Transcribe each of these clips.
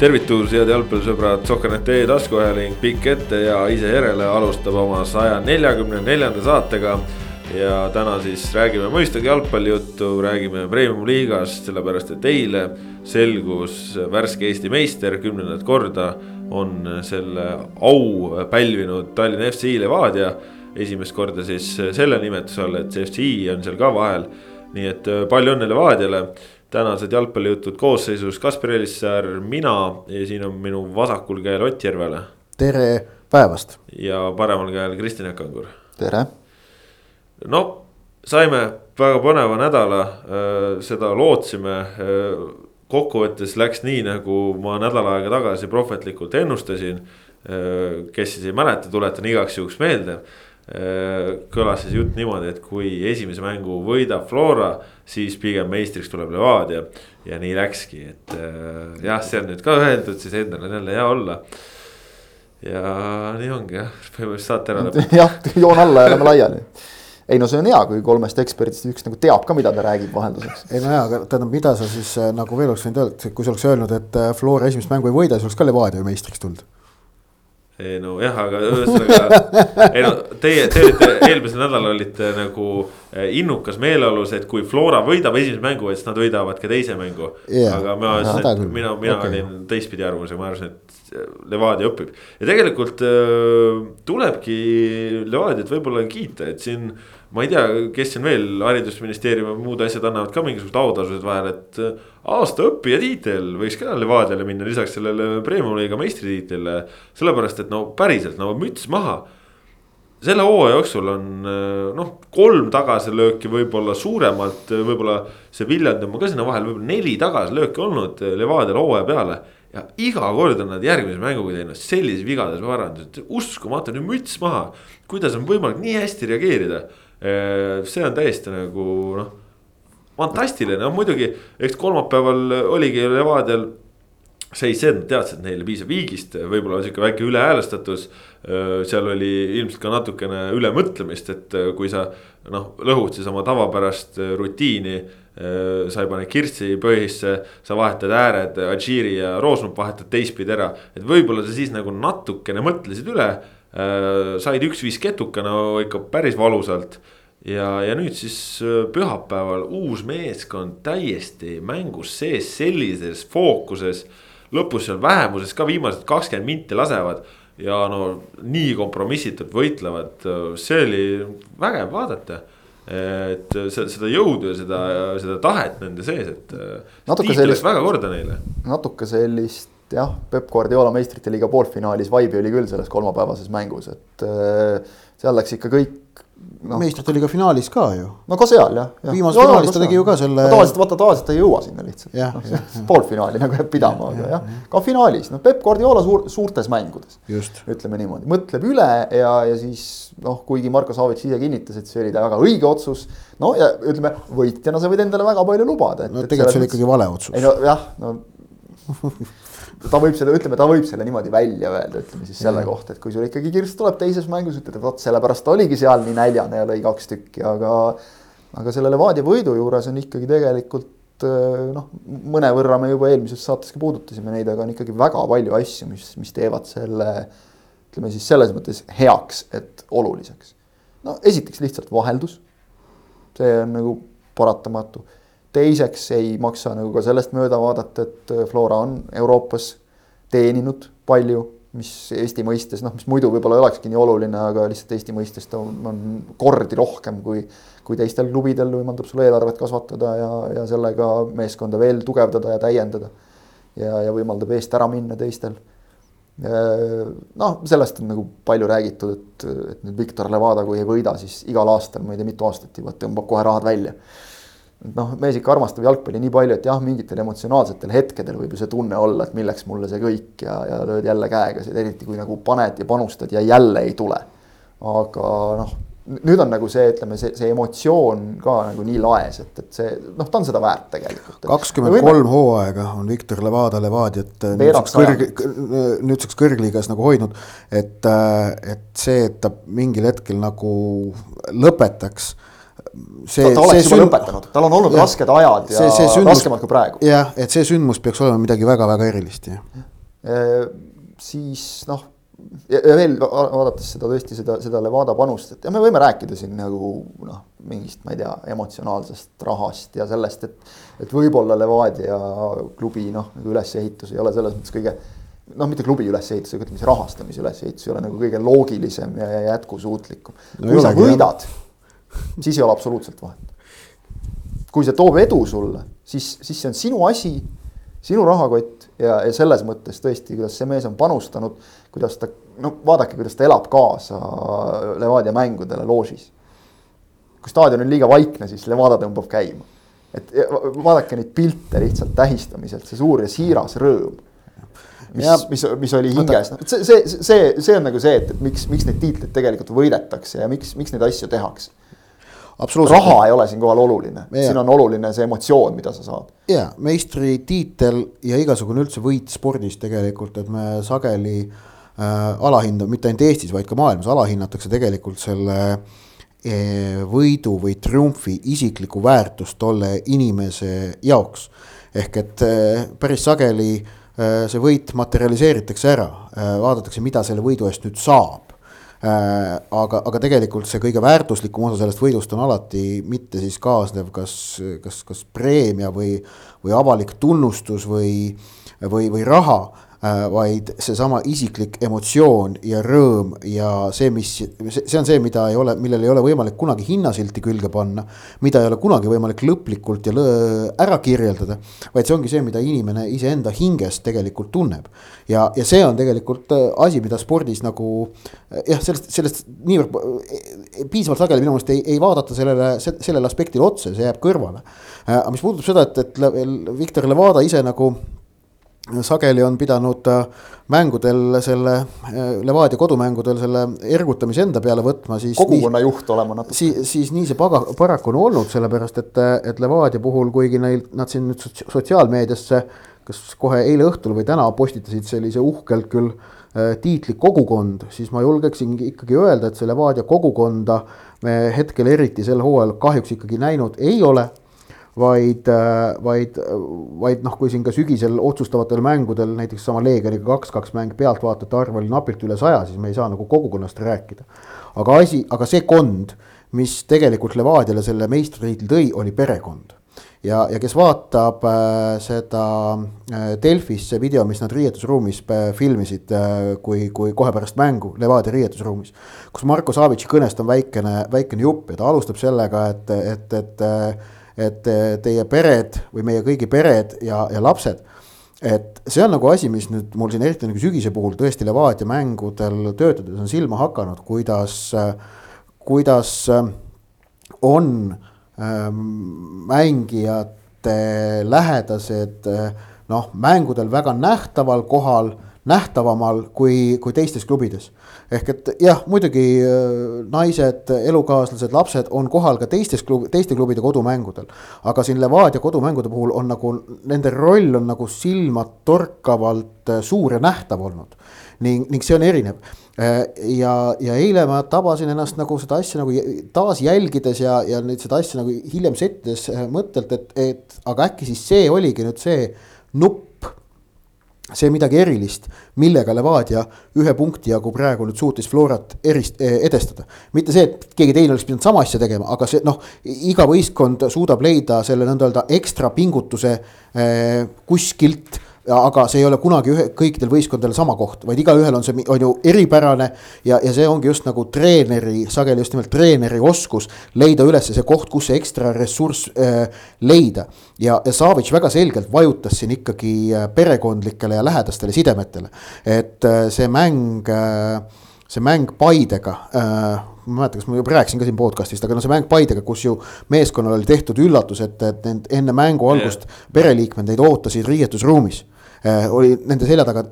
tervitus, head jalgpallisõbrad, Sohker.ee taskuhääling pikk ette ja ise järele alustab oma saja neljakümne neljanda saatega. ja täna siis räägime mõistagi jalgpallijuttu, räägime premium-liigast, sellepärast et eile selgus värske Eesti meister kümnendat korda on selle au pälvinud Tallinna FC Levadia. esimest korda siis selle nimetuse all, et see FC on seal ka vahel. nii et palju õnne Levadiale tänased jalgpallijutud koosseisus Kaspar Elissaar, mina ja siin on minu vasakul käel Ott Järvele. tere päevast. ja paremal käel Kristjan Jakangur. tere. no saime väga põneva nädala, äh, seda lootsime. Äh, kokkuvõttes läks nii, nagu ma nädal aega tagasi prohvetlikult ennustasin. Äh, kes siis ei mäleta, tuletan igaks juhuks meelde kõlas siis jutt niimoodi, et kui esimese mängu võidab Flora, siis pigem meistriks tuleb Levadia. ja nii läkski, et äh, jah, see on nüüd ka öeldud, siis endal on jälle hea olla. ja nii ongi jah, põhimõtteliselt saate ära lõpetada. jah, joon alla ja lähme laiali ei no see on hea, kui kolmest eksperdist üks nagu teab ka, mida ta räägib vahelduseks. ei no jaa, aga tähendab, mida sa siis äh, nagu veel oleks võinud öelda, et kui sa oleks öelnud, et äh, Flora esimest mängu ei võida, siis oleks ka Levadia meistriks tulnud ei nojah, aga ühesõnaga, ei no teie, te olite eelmisel nädalal olite nagu eh, innukas meeleolus, et kui Flora võidab esimese mängu, et siis nad võidavad ka teise mängu yeah.. aga ma ütlesin, et mina, mina okay. olin teistpidi arvamusel, ma arvasin, et Levadia õpib. ja tegelikult äh, tulebki Levadiat võib-olla kiita, et siin ma ei tea, kes siin veel, haridusministeerium ja muud asjad annavad ka mingisugused autasud vahel, et äh, aasta õppija tiitel võiks ka Levadiale minna lisaks sellele premium-liiga meistritiitlile. sellepärast, et no päriselt no müts maha. selle hooaja jooksul on äh, noh, kolm tagasilööki võib-olla suuremalt, võib-olla see Viljandi oma ka sinna vahele, võib-olla neli tagasilööki olnud Levadial hooaja peale ja iga kord on nad järgmise mänguga teinud sellise vigades parandused, uskumatu, nüüd müts maha. kuidas on võimalik nii hästi reageerida Äh, see on täiesti nagu noh, fantastiline, no muidugi, eks kolmapäeval oligi Levadial seis see, et nad teadsid, et neile piisab viigist, võib-olla sihuke väike ülehäälestatus. Äh, seal oli ilmselt ka natukene ülemõtlemist, et äh, kui sa noh, lõhud siis oma tavapärast rutiini. sa ei pane kirtsi põhisse, sa vahetad ääred, Adžiri ja Roosnup vahetad teistpidi ära, et võib-olla sa siis nagu natukene mõtlesid üle said üks-viis ketukana no, ikka päris valusalt. ja, ja nüüd siis äh, pühapäeval uus meeskond täiesti mängus sees sellises fookuses. lõpus seal vähemuses ka viimased kakskümmend minti lasevad ja no nii kompromissitult võitlevad, see oli vägev vaadata et seda jõudu ja seda, seda tahet nende sees, et. natuke sellist, väga korda neile. natuke sellist jah, Peep Guardiola meistrite liiga poolfinaalis vaibi oli küll selles kolmapäevases mängus, et äh, seal läks ikka kõik no,. meistrite liiga finaalis ka ju. no ka seal jah ja.. viimases finaalis ta tegi ju ka selle. no tavaliselt vaata, tavaliselt ta ei jõua sinna lihtsalt. No, poolfinaali nagu jääb pidama, aga jah, ka finaalis, noh, Peep Guardiola suur, suurtes mängudes. ütleme niimoodi, mõtleb üle ja, ja siis noh, kuigi Marko Savits ise kinnitas, et see oli väga õige otsus. no ja ütleme, võitjana sa võid endale väga palju lubada. no tegelikult see oli ikkagi vale otsus. ei no jah, no ta võib seda, ütleme, ta võib selle niimoodi välja öelda, ütleme siis selle mm. kohta, et kui sul ikkagi kirst tuleb teises mängus, ütled, et vot sellepärast ta oligi seal nii näljane ja lõi kaks tükki, aga. aga selle Levadia võidu juures on ikkagi tegelikult noh, mõnevõrra me juba eelmises saateski puudutasime neid, aga on ikkagi väga palju asju, mis, mis teevad selle. ütleme siis selles mõttes heaks, et oluliseks. no esiteks lihtsalt vaheldus. see on nagu paratamatu teiseks ei maksa nagu ka sellest mööda vaadata, et äh, Flora on Euroopas teeninud palju, mis Eesti mõistes noh, mis muidu võib-olla ei olekski nii oluline, aga lihtsalt Eesti mõistes ta on, on kordi rohkem kui, kui teistel klubidel võimaldab sul eelarvet kasvatada ja, ja sellega meeskonda veel tugevdada ja täiendada. ja, ja võimaldab eest ära minna teistel. Äh, noh, sellest on nagu palju räägitud, et, et nüüd Viktor Levada, kui ei võida, siis igal aastal, ma ei tea, mitu aastat juba tõmbab kohe rahad välja noh, mees ikka armastab jalgpalli nii palju, et jah, mingitel emotsionaalsetel hetkedel võib ju see tunne olla, et milleks mulle see kõik ja, ja lööd jälle käega, eriti kui nagu paned ja panustad ja jälle ei tule. aga noh, nüüd on nagu see, ütleme, see, see emotsioon ka nagu nii laes, et, et see noh, ta on seda väärt tegelikult. kakskümmend kolm hooaega on Viktor Levada Levadiat nüüdseks kõrg, nüüdseks kõrgliigas nagu hoidnud. et, et see, et ta mingil hetkel nagu lõpetaks see, ta, oleks juba sünd... lõpetanud, tal on olnud ja, rasked ajad ja see, see sündmus, raskemad kui praegu. jah, et see sündmus peaks olema midagi väga-väga erilist, jah siis noh ja, veel vaadates seda tõesti seda, seda Levada panust, et ja me võime rääkida siin nagu noh, mingist, ma ei tea, emotsionaalsest rahast ja sellest, et. et võib-olla Levadia klubi noh, nagu ülesehitus ei ole selles mõttes kõige. noh, mitte klubi ülesehitus, aga ütleme siis rahastamise ülesehitus ei ole nagu kõige loogilisem ja, jätkusuutlikum kui sa võidad, siis ei ole absoluutselt vahet. kui see toob edu sulle, siis, siis see on sinu asi sinu rahakott ja, ja selles mõttes tõesti, kuidas see mees on panustanud, kuidas ta, no vaadake, kuidas ta elab kaasa Levadia mängudele loožis. kui staadion on liiga vaikne, siis Levadia tõmbab käima. et vaadake neid pilte lihtsalt tähistamiselt, see suur ja siiras rõõm. mis, mis, mis oli hinges, see, see, see, see on nagu see, et, et miks, miks neid tiitleid tegelikult võidetakse ja miks, miks neid asju tehakse raha ei ole siinkohal oluline, siin on oluline see emotsioon, mida sa saad. ja meistritiitel ja igasugune üldse võit spordis tegelikult, et me sageli äh, alahindame, mitte ainult Eestis, vaid ka maailmas alahinnatakse tegelikult selle äh, võidu või triumfi isiklikku väärtust tolle inimese jaoks. ehk et äh, päris sageli äh, see võit materialiseeritakse ära. Äh,, vaadatakse, mida selle võidu eest nüüd saab aga, aga tegelikult see kõige väärtuslikum osa sellest võidust on alati mitte siis kaasnev, kas, kas, kas preemia või, või avalik tunnustus või, või, või raha. Äh, vaid seesama isiklik emotsioon ja rõõm ja see, mis, see on see, mida ei ole, millel ei ole võimalik kunagi hinnasilti külge panna. mida ei ole kunagi võimalik lõplikult ja lõõ, ära kirjeldada, vaid see ongi see, mida inimene iseenda hinges tegelikult tunneb. ja, ja see on tegelikult äh, asi, mida spordis nagu jah, sellest, sellest niivõrd piisavalt sageli minu meelest ei, ei vaadata sellele, sellele aspektile otsa, see jääb kõrvale. Äh, aga mis puudutab seda, et, et Viktor Levada ise nagu sageli on pidanud äh, mängudel selle, äh, Levadia kodumängudel selle ergutamise enda peale võtma, siis. kogukonna juht olema natuke. siis, siis nii see paga, paraku on olnud, sellepärast et, et Levadia puhul, kuigi neil, nad siin nüüd sotsiaalmeediasse, kas kohe eile õhtul või täna postitasid sellise uhkelt küll äh, tiitli kogukond, siis ma julgeksin ikkagi öelda, et see Levadia kogukonda me hetkel eriti sel hooajal kahjuks ikkagi näinud ei ole vaid, vaid, vaid noh, kui siin ka sügisel otsustavatel mängudel näiteks sama Leegioniga kaks-kaks mäng pealtvaatajate arv oli napilt üle saja, siis me ei saa nagu kogukonnast rääkida. aga asi, aga see kond, mis tegelikult Levadiale selle meistritiitli tõi, oli perekond ja, ja kes vaatab äh, seda äh, Delfis see video, mis nad riietusruumis äh, filmisid kui, kui kohe pärast mängu Levadia riietusruumis. kus Marko Savitši kõnest on väikene, väikene jupp ja ta alustab sellega, et, et, et et eh, teie pered või meie kõigi pered ja, ja lapsed. et see on nagu asi, mis nüüd mul siin eriti nagu sügise puhul tõesti Levadia mängudel töötades on silma hakanud, kuidas, kuidas on ähm, mängijate lähedased noh, mängudel väga nähtaval kohal nähtavamal kui, kui teistes klubides. ehk et jah, muidugi äh, naised, elukaaslased, lapsed on kohal ka teistes klub, teiste klubide kodumängudel. aga siin Levadia kodumängude puhul on nagu nende roll on nagu silmatorkavalt äh, suur ja nähtav olnud. ning, ning see on erinev äh, ja, ja eile ma tabasin ennast nagu seda asja nagu taas jälgides ja, ja nüüd seda asja nagu hiljem settides mõttelt, et, et aga äkki siis see oligi nüüd see nupp see midagi erilist, millega Levadia ühe punkti jagu praegu nüüd suutis Florat erist- eh,, edestada. mitte see, et keegi teine oleks pidanud sama asja tegema, aga see noh, iga võistkond suudab leida selle nõnda öelda ekstra pingutuse eh, kuskilt aga see ei ole kunagi ühe, kõikidel võistkondadel sama koht, vaid igalühel on see, on ju eripärane. ja, ja see ongi just nagu treeneri, sageli just nimelt treeneri oskus leida üles see koht, kus see ekstra ressurss äh, leida. ja, ja Savic väga selgelt vajutas siin ikkagi äh, perekondlikele ja lähedastele sidemetele. et äh, see mäng äh,, see mäng Paidega äh, ma ei mäleta, kas ma juba rääkisin ka siin podcast'ist, aga no see mäng Paidega, kus ju meeskonnal oli tehtud üllatus, et, et enne mängu algust pereliikmed neid ootasid riietusruumis Äh, oli nende selja taga,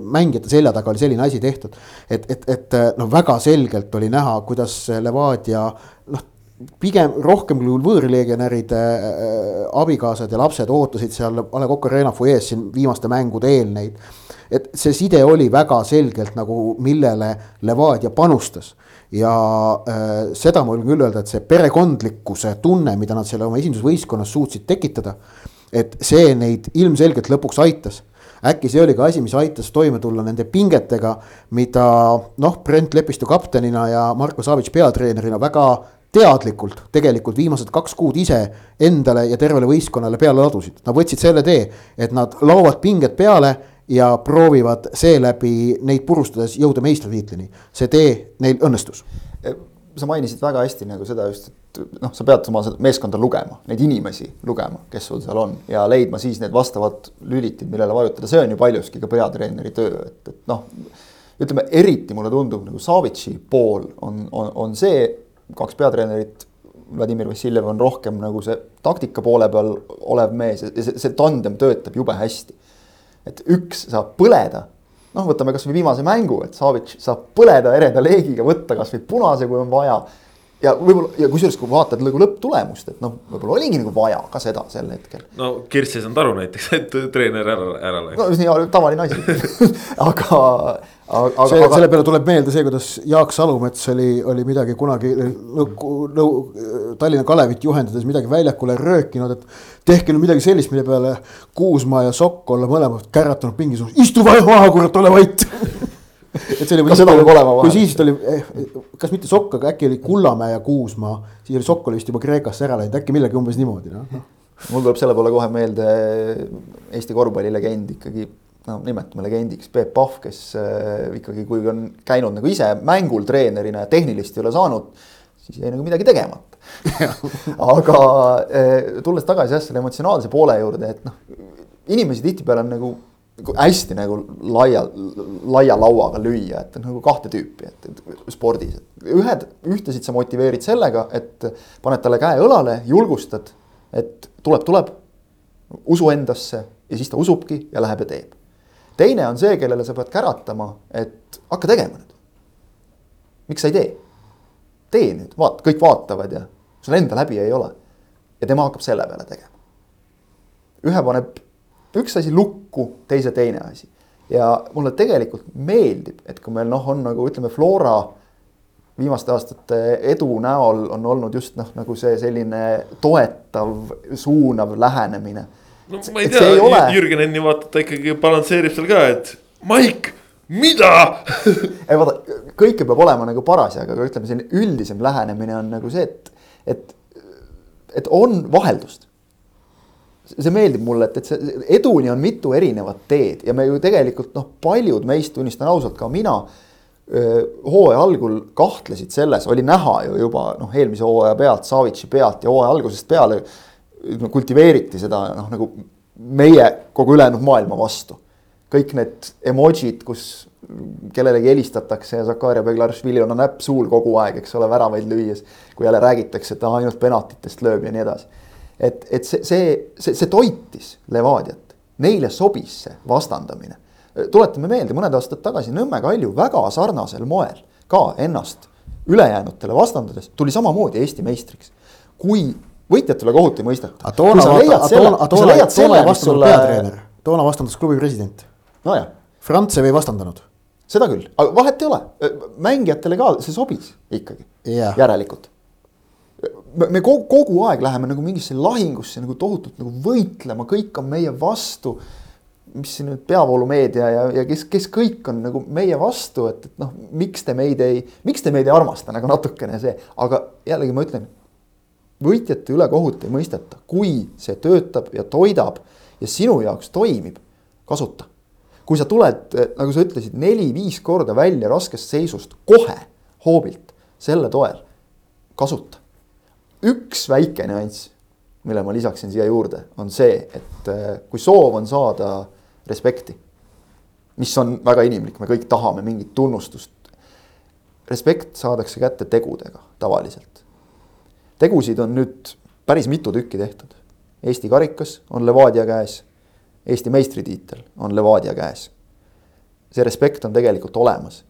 mängijate selja taga oli selline asi tehtud. et, et, et noh, väga selgelt oli näha, kuidas Levadia noh pigem rohkem kui võõrleegionäride äh, abikaasad ja lapsed ootasid seal A Le Coq Arena fuajees siin viimaste mängude eel neid. Et see side oli väga selgelt nagu, millele Levadia panustas. ja äh, seda ma julgen küll öelda, et see perekondlikkuse tunne, mida nad selle oma esindusvõistkonnas suutsid tekitada et see neid ilmselgelt lõpuks aitas. äkki see oli ka asi, mis aitas toime tulla nende pingetega, mida noh, Brent Lepistu kaptenina ja Marko Savic peatreenerina väga teadlikult tegelikult viimased kaks kuud ise endale ja tervele võistkonnale peale ladusid. Nad võtsid selle tee, et nad laovad pinged peale ja proovivad seeläbi neid purustades jõuda meistritiitlini. see tee neil õnnestus. sa mainisid väga hästi nagu seda just, et noh, sa pead oma meeskonda lugema, neid inimesi lugema, kes sul seal on ja leidma siis need vastavad lülitid, millele vajutada, see on ju paljuski ka peatreeneri töö, et, et noh. ütleme eriti mulle tundub nagu Savitsi pool on, on, on see kaks peatreenerit, Vladimir Vassiljev on rohkem nagu see taktika poole peal olev mees ja see, see tandem töötab jube hästi. Et üks saab põleda, noh, võtame kasvõi viimase mängu, et Savitš saab põleda ereda leegiga, võtta kasvõi punase, kui on vaja ja võib-olla ja kusjuures, kui vaatad nagu lõpptulemust, et noh, võib-olla oligi nagu vaja ka seda sel hetkel. no Kirss ei saanud aru näiteks, et treener ära, ära läks. no nii tavaline asi aga aga see, aga... selle peale tuleb meelde see, kuidas Jaak Salumets oli, oli midagi kunagi Tallinna Kalevit juhendades midagi väljakule röökinud, et tehke nüüd midagi sellist, mille peale Kuusmaa ja Sokk olla mõlemad käratanud pingis, istu maha, kurat, ole vait et see oli. ka seda peab olema vahel. kui siis oli, eh, kas mitte Sokk, aga äkki oli Kullamäe ja Kuusmaa, siis oli Sokk oli vist juba Kreekasse ära läinud, äkki millegi umbes niimoodi noh mul tuleb selle peale kohe meelde Eesti korvpallilegend ikkagi no nimetame legendiks Peep Pahv, kes äh, ikkagi, kui on käinud nagu ise mängul treenerina ja tehnilist ei ole saanud, siis jäi nagu midagi tegemata aga äh, tulles tagasi jah selle emotsionaalse poole juurde, et noh, inimesi tihtipeale on nagu hästi nagu laia, laia lauaga lüüa, et nagu kahte tüüpi, et, et spordis, et ühed, ühtesid sa motiveerid sellega, et paned talle käe õlale, julgustad, et tuleb, tuleb, usu endasse ja siis ta usubki ja läheb ja teeb teine on see, kellele sa pead käratama, et hakka tegema nüüd. miks sa ei tee? tee nüüd, vaat-, kõik vaatavad ja sul endal häbi ei ole. ja tema hakkab selle peale tegema. ühe paneb üks asi lukku, teise teine asi. ja mulle tegelikult meeldib, et kui meil noh, on nagu ütleme, Flora viimaste aastate edu näol on olnud just noh, nagu see selline toetav, suunav lähenemine no ma ei tea, ole... Jürgen Enni vaata, ta ikkagi balansseerib seal ka, et Maik, mida ei vaata, kõike peab olema nagu parasjagu, aga ütleme, selline üldisem lähenemine on nagu see, et, et, et on vaheldust. See meeldib mulle, et, et see eduni on mitu erinevat teed ja me ju tegelikult noh, paljud meist, tunnistan ausalt, ka mina hooaja algul kahtlesid selles, oli näha ju juba noh, eelmise hooaja pealt, Savitsi pealt ja hooaja algusest peale kultiveeriti seda noh, nagu meie kogu ülejäänud maailma vastu. kõik need emotsid, kus kellelegi helistatakse ja Zakaria Beglaršvili on näpp suul kogu aeg, eks ole, väravaid lüües. kui jälle räägitakse, et ta ainult penaltitest lööb ja nii edasi. Et, et see, see, see, see toitis Levadiat, neile sobis see vastandamine. tuletame meelde, mõned aastad tagasi Nõmme Kalju väga sarnasel moel ka ennast ülejäänutele vastandades tuli samamoodi Eesti meistriks. kui võitjatele kohut ei mõisteta. toona, toona, toona, toona ei vastanud sulle... peatreener, toona vastandas klubi president. nojah. Frantsev ei vastandanud. seda küll, aga vahet ei ole, mängijatele ka see sobis ikkagi yeah., järelikult. Me, kogu, kogu aeg läheme nagu mingisse lahingusse nagu tohutult nagu võitlema, kõik on meie vastu mis siin nüüd peavoolumeedia ja, ja kes, kes kõik on nagu meie vastu, et, et noh, miks te meid ei, miks te meid ei armasta nagu natukene see, aga jällegi ma ütlen, võitjate üle kohut ei mõisteta, kui see töötab ja toidab ja sinu jaoks toimib, kasuta. kui sa tuled, nagu sa ütlesid, neli-viis korda välja raskest seisust kohe hoobilt selle toel, kasuta. Üks väike nüanss, mille ma lisaksin siia juurde, on see, et eh, kui soov on saada respekti, mis on väga inimlik, me kõik tahame mingit tunnustust. respekt saadakse kätte tegudega tavaliselt tegusid on nüüd päris mitu tükki tehtud. Eesti karikas on Levadia käes, Eesti meistritiitel on Levadia käes. see respekt on tegelikult olemas.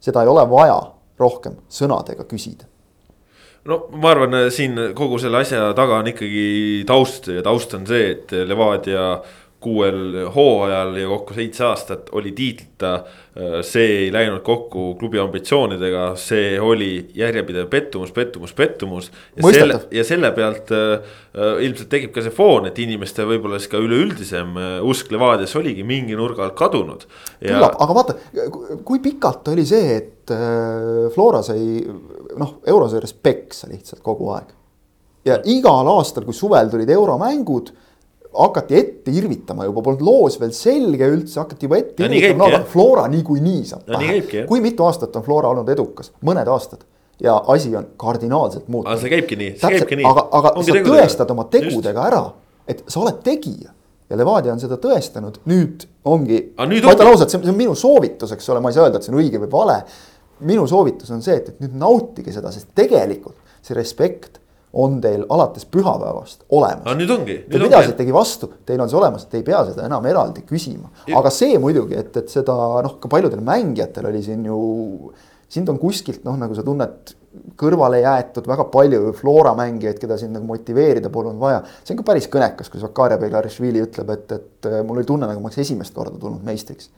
seda ei ole vaja rohkem sõnadega küsida no ma arvan, siin kogu selle asja taga on ikkagi taust ja taust on see, et Levadia kuuel hooajal ja kokku seitse aastat oli tiitlita. see ei läinud kokku klubi ambitsioonidega, see oli järjepidev pettumus, pettumus, pettumus. ja selle, ja selle pealt äh, ilmselt tekib ka see foon, et inimeste võib-olla siis ka üleüldisem äh, usk Levadiasse oligi mingi nurga alt kadunud. küllap, aga vaata, kui pikalt oli see, et äh, Flora sai noh, eurosarjas peksa lihtsalt kogu aeg. ja igal aastal, kui suvel tulid euromängud hakati ette irvitama juba, polnud loos veel selge üldse, hakati juba ette no, irvitama, no aga Flora niikuinii saab no, pähe. kui mitu aastat on Flora olnud edukas, mõned aastad ja asi on kardinaalselt muutunud. aga see käibki nii, see käibki nii. aga, aga Ongi sa tõestad oma tegudega Just. ära, et sa oled tegija ja Levadia on seda tõestanud, nüüd ongi. ma ütlen ausalt, see on minu soovitus, eks ole, ma ei saa öelda, et see on õige või vale. minu soovitus on see, et, et nüüd nautige seda, sest tegelikult see respekt on teil alates pühapäevast olemas. aga nüüd ongi. Te pidasitegi vastu, teil on see olemas, te ei pea seda enam eraldi küsima, aga see muidugi, et, et seda noh, ka paljudel mängijatel oli siin ju. sind on kuskilt noh, nagu sa tunned kõrvale jäetud väga palju Flora mängijaid, keda siin nagu motiveerida polnud vaja. see on ka päris kõnekas, kui Zakaria Beglarišvili ütleb, et, et mul oli tunne, nagu ma oleks esimest korda tulnud meistriks.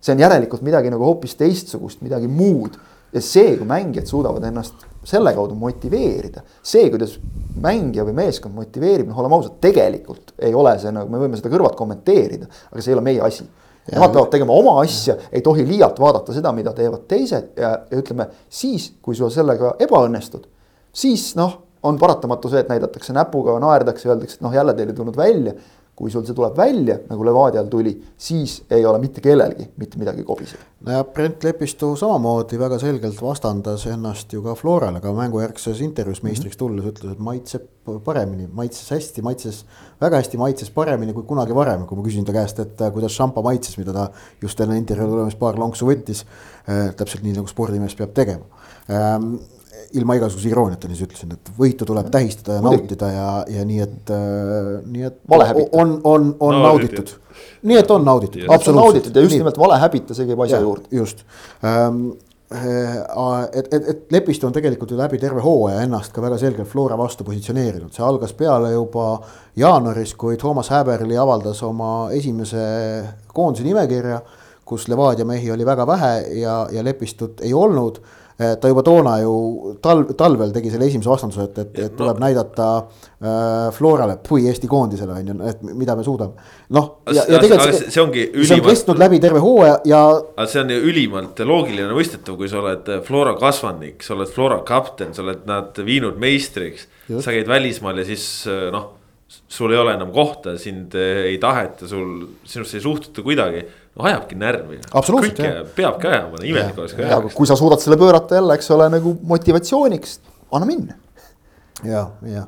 see on järelikult midagi nagu hoopis teistsugust, midagi muud ja see, kui mängijad suudavad ennast selle kaudu motiveerida, see, kuidas mängija või meeskond motiveerib, noh, oleme ausad, tegelikult ei ole see nagu, me võime seda kõrvalt kommenteerida, aga see ei ole meie asi. Nemad peavad tegema oma asja, ei tohi liialt vaadata seda, mida teevad teised ja, ja ütleme siis, kui sul sellega ebaõnnestud, siis noh, on paratamatu see, et näidatakse näpuga, naerdakse, öeldakse, et noh, jälle teil ei tulnud välja kui sul see tuleb välja, nagu Levadial tuli, siis ei ole mitte kellelgi mitte midagi kobiseda. no ja Brent Lepistu samamoodi väga selgelt vastandas ennast ju ka Florale, ka mängujärgses intervjuus meistriks mhm. tulles ütles, et maitseb paremini, maitses hästi, maitses väga hästi, maitses paremini kui kunagi varem, kui ma küsin ta käest, et äh, kuidas šampa maitses, mida ta just enne intervjuu tulemist paar lonksu võttis äh,. täpselt nii nagu spordimees peab tegema ähm, ilma igasuguse irooniata nii ütlesin, et võitu tuleb tähistada ja Muidugi. nautida ja, ja nii, et äh,, nii et on, on, on no, nauditud. nii et on nauditud, absoluutselt. ja just nimelt valehäbita, see käib asja ja, juurde. just ähm,. et, et, et Lepistu on tegelikult ju läbi terve hooaja ennast ka väga selgelt Flora vastu positsioneerinud, see algas peale juba jaanuaris, kui Toomas Häberli avaldas oma esimese koondise nimekirja kus Levadia mehi oli väga vähe ja, ja Lepistut ei olnud ta juba toona ju talv, talvel tegi selle esimese vastanduse, et, et, et tuleb no. näidata äh, Florale, või Eesti koondisele on ju, et mida me suudame. noh, ja, ja tegelikult see, see ongi ülimalt. see on kestnud läbi terve hooaja ja. aga see on ju ülimalt loogiline mõistetav, kui sa oled Flora kasvandik, sa oled Flora kapten, sa oled nad viinud meistriks. sa käid välismaal ja siis noh sul ei ole enam kohta, sind ei taheta, sul, sinusse ei suhtuta kuidagi ajabki närvi. kõike peabki ajama, imelik oleks ka ajama. kui sa suudad selle pöörata jälle, eks ole, nagu motivatsiooniks, anna minna. ja, ja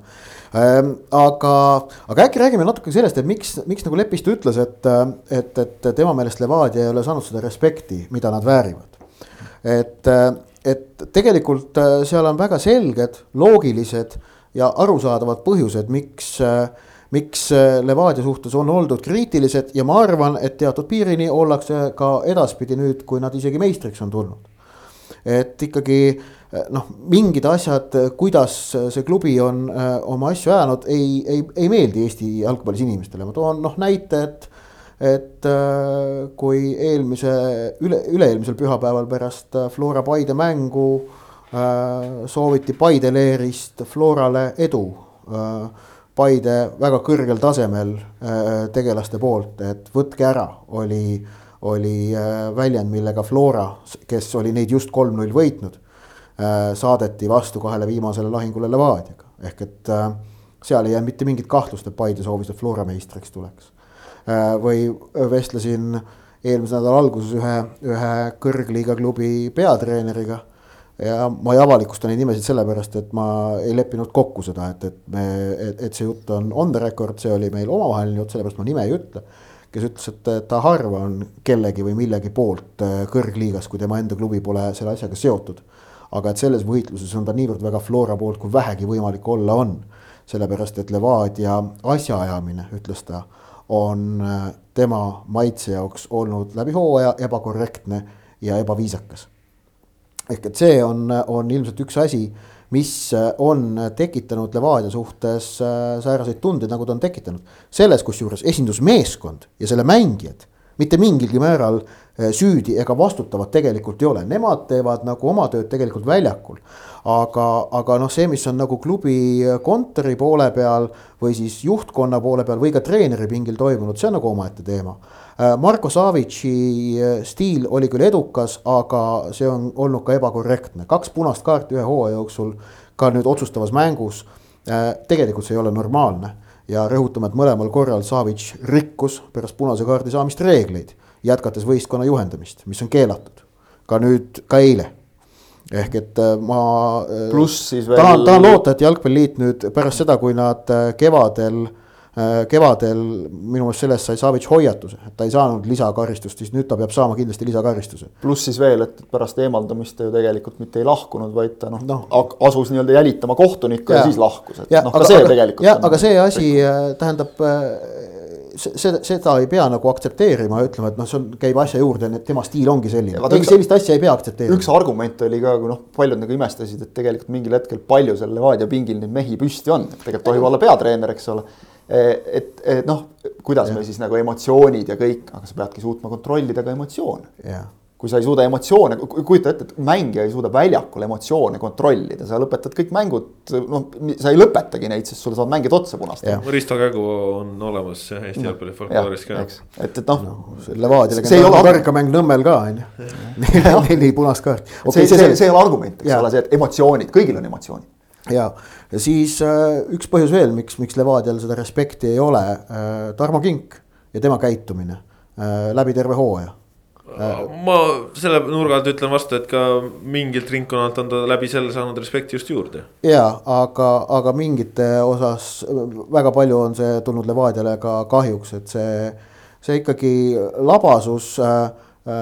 ähm,. aga, aga äkki räägime natuke sellest, et miks, miks nagu Lepistu ütles, et, et, et tema meelest Levadia ei ole saanud seda respekti, mida nad väärivad. et, et tegelikult seal on väga selged, loogilised ja arusaadavad põhjused, miks äh, miks äh, Levadia suhtes on oldud kriitilised ja ma arvan, et teatud piirini ollakse ka edaspidi nüüd, kui nad isegi meistriks on tulnud. et ikkagi äh, noh, mingid asjad, kuidas see klubi on öö, oma asju ajanud, ei, ei, ei meeldi Eesti jalgpallis inimestele, ma toon noh näite, et et äh, kui eelmise, üle, üle-eelmisel pühapäeval pärast Flora Paide mängu äh, sooviti Paide leerist Florale edu äh, Paide väga kõrgel tasemel äh, tegelaste poolt, et võtke ära, oli, oli äh, väljend, millega Flora, kes oli neid just kolm-null võitnud, äh, saadeti vastu kahele viimasele lahingule Levadiaga. ehk et seal ei jäänud mitte mingit kahtlust, et Paide soovis, et Flora meistriks tuleks. või vestlesin eelmise nädala alguses ühe, ühe kõrgliiga klubi peatreeneriga ja ma ei avalikusta neid nimesid sellepärast, et ma ei leppinud kokku seda, et, et me, et, see jutt on on the record, see oli meil omavaheline jutt, sellepärast ma nime ei ütle. kes ütles, et ta harva on kellegi või millegi poolt äh, kõrgliigas, kui tema enda klubi pole selle asjaga seotud. aga et selles võitluses on ta niivõrd väga Flora poolt, kui vähegi võimalik olla on. sellepärast, et Levadia asjaajamine, ütles ta, on äh, tema maitse jaoks olnud läbi hooaja ebakorrektne ja ebaviisakas ehk et see on, on ilmselt üks asi, mis on tekitanud Levadia suhtes sääraseid tundeid, nagu ta on tekitanud. selles kusjuures esindusmeeskond ja selle mängijad mitte mingilgi määral süüdi ega vastutavad tegelikult ei ole, nemad teevad nagu oma tööd tegelikult väljakul aga, aga noh, see, mis on nagu klubi kontori poole peal või siis juhtkonna poole peal või ka treeneri pingil toimunud, see on nagu omaette teema. Äh, Marko Savitsi äh, stiil oli küll edukas, aga see on olnud ka ebakorrektne, kaks punast kaarti ühe hooaja jooksul ka nüüd otsustavas mängus. Äh, tegelikult see ei ole normaalne ja rõhutame, et mõlemal korral Savits rikkus pärast punase kaardi saamist reegleid, jätkates võistkonna juhendamist, mis on keelatud. ka nüüd, ka eile ehk et ma. Tahan, tahan loota, et jalgpalliliit nüüd pärast seda, kui nad äh, kevadel, kevadel minu meelest sellest sai Savits hoiatuse, et ta ei saanud lisakaristust, siis nüüd ta peab saama kindlasti lisakaristuse. pluss siis veel, et pärast eemaldamist ta ju tegelikult mitte ei lahkunud, vaid ta noh no. asus nii-öelda jälitama kohtunikku ja, ja siis lahkus, et noh, ka see aga, tegelikult. jah, aga see asi tähendab seda, seda ei pea nagu aktsepteerima ja ütlema, et noh, see on, käib asja juurde, tema stiil ongi selline. ei, sellist asja ei pea aktsepteerima. üks argument oli ka, kui noh, paljud nagu imestasid, et tegelikult mingil hetkel palju seal Levadia pingil neid mehi püsti on, tegelikult tohib olla peatreener, eks ole. Et, et noh, kuidas ja. me siis nagu emotsioonid ja kõik, aga sa peadki suutma kontrollida ka emotsioone. kui sa ei suuda emotsioone, kujuta ette, et mängija ei suuda väljakul emotsioone kontrollida, sa lõpetad kõik mängud, noh, sa ei lõpetagi neid, sest sul saavad mängid otsa punastada. Risto Kägu on olemas Eesti jalgpalli folklooris ka. et, et noh no,. Levadia legendaarne karikamäng Nõmmel ka on ju, neli punast kaarti okay,. see, see, see ei ole argument, eks ole, see, et emotsioonid, kõigil on emotsioonid. Ja, siis äh, üks põhjus veel, miks, miks Levadial seda respekti ei ole äh,, Tarmo Kink ja tema käitumine äh, läbi terve hooaja ma selle nurga alt ütlen vastu, et ka mingilt ringkonnalt on ta läbi selle saanud respekti just juurde. ja aga, aga mingite osas väga palju on see tulnud Levadiale ka kahjuks, et see, see ikkagi labasus, äh,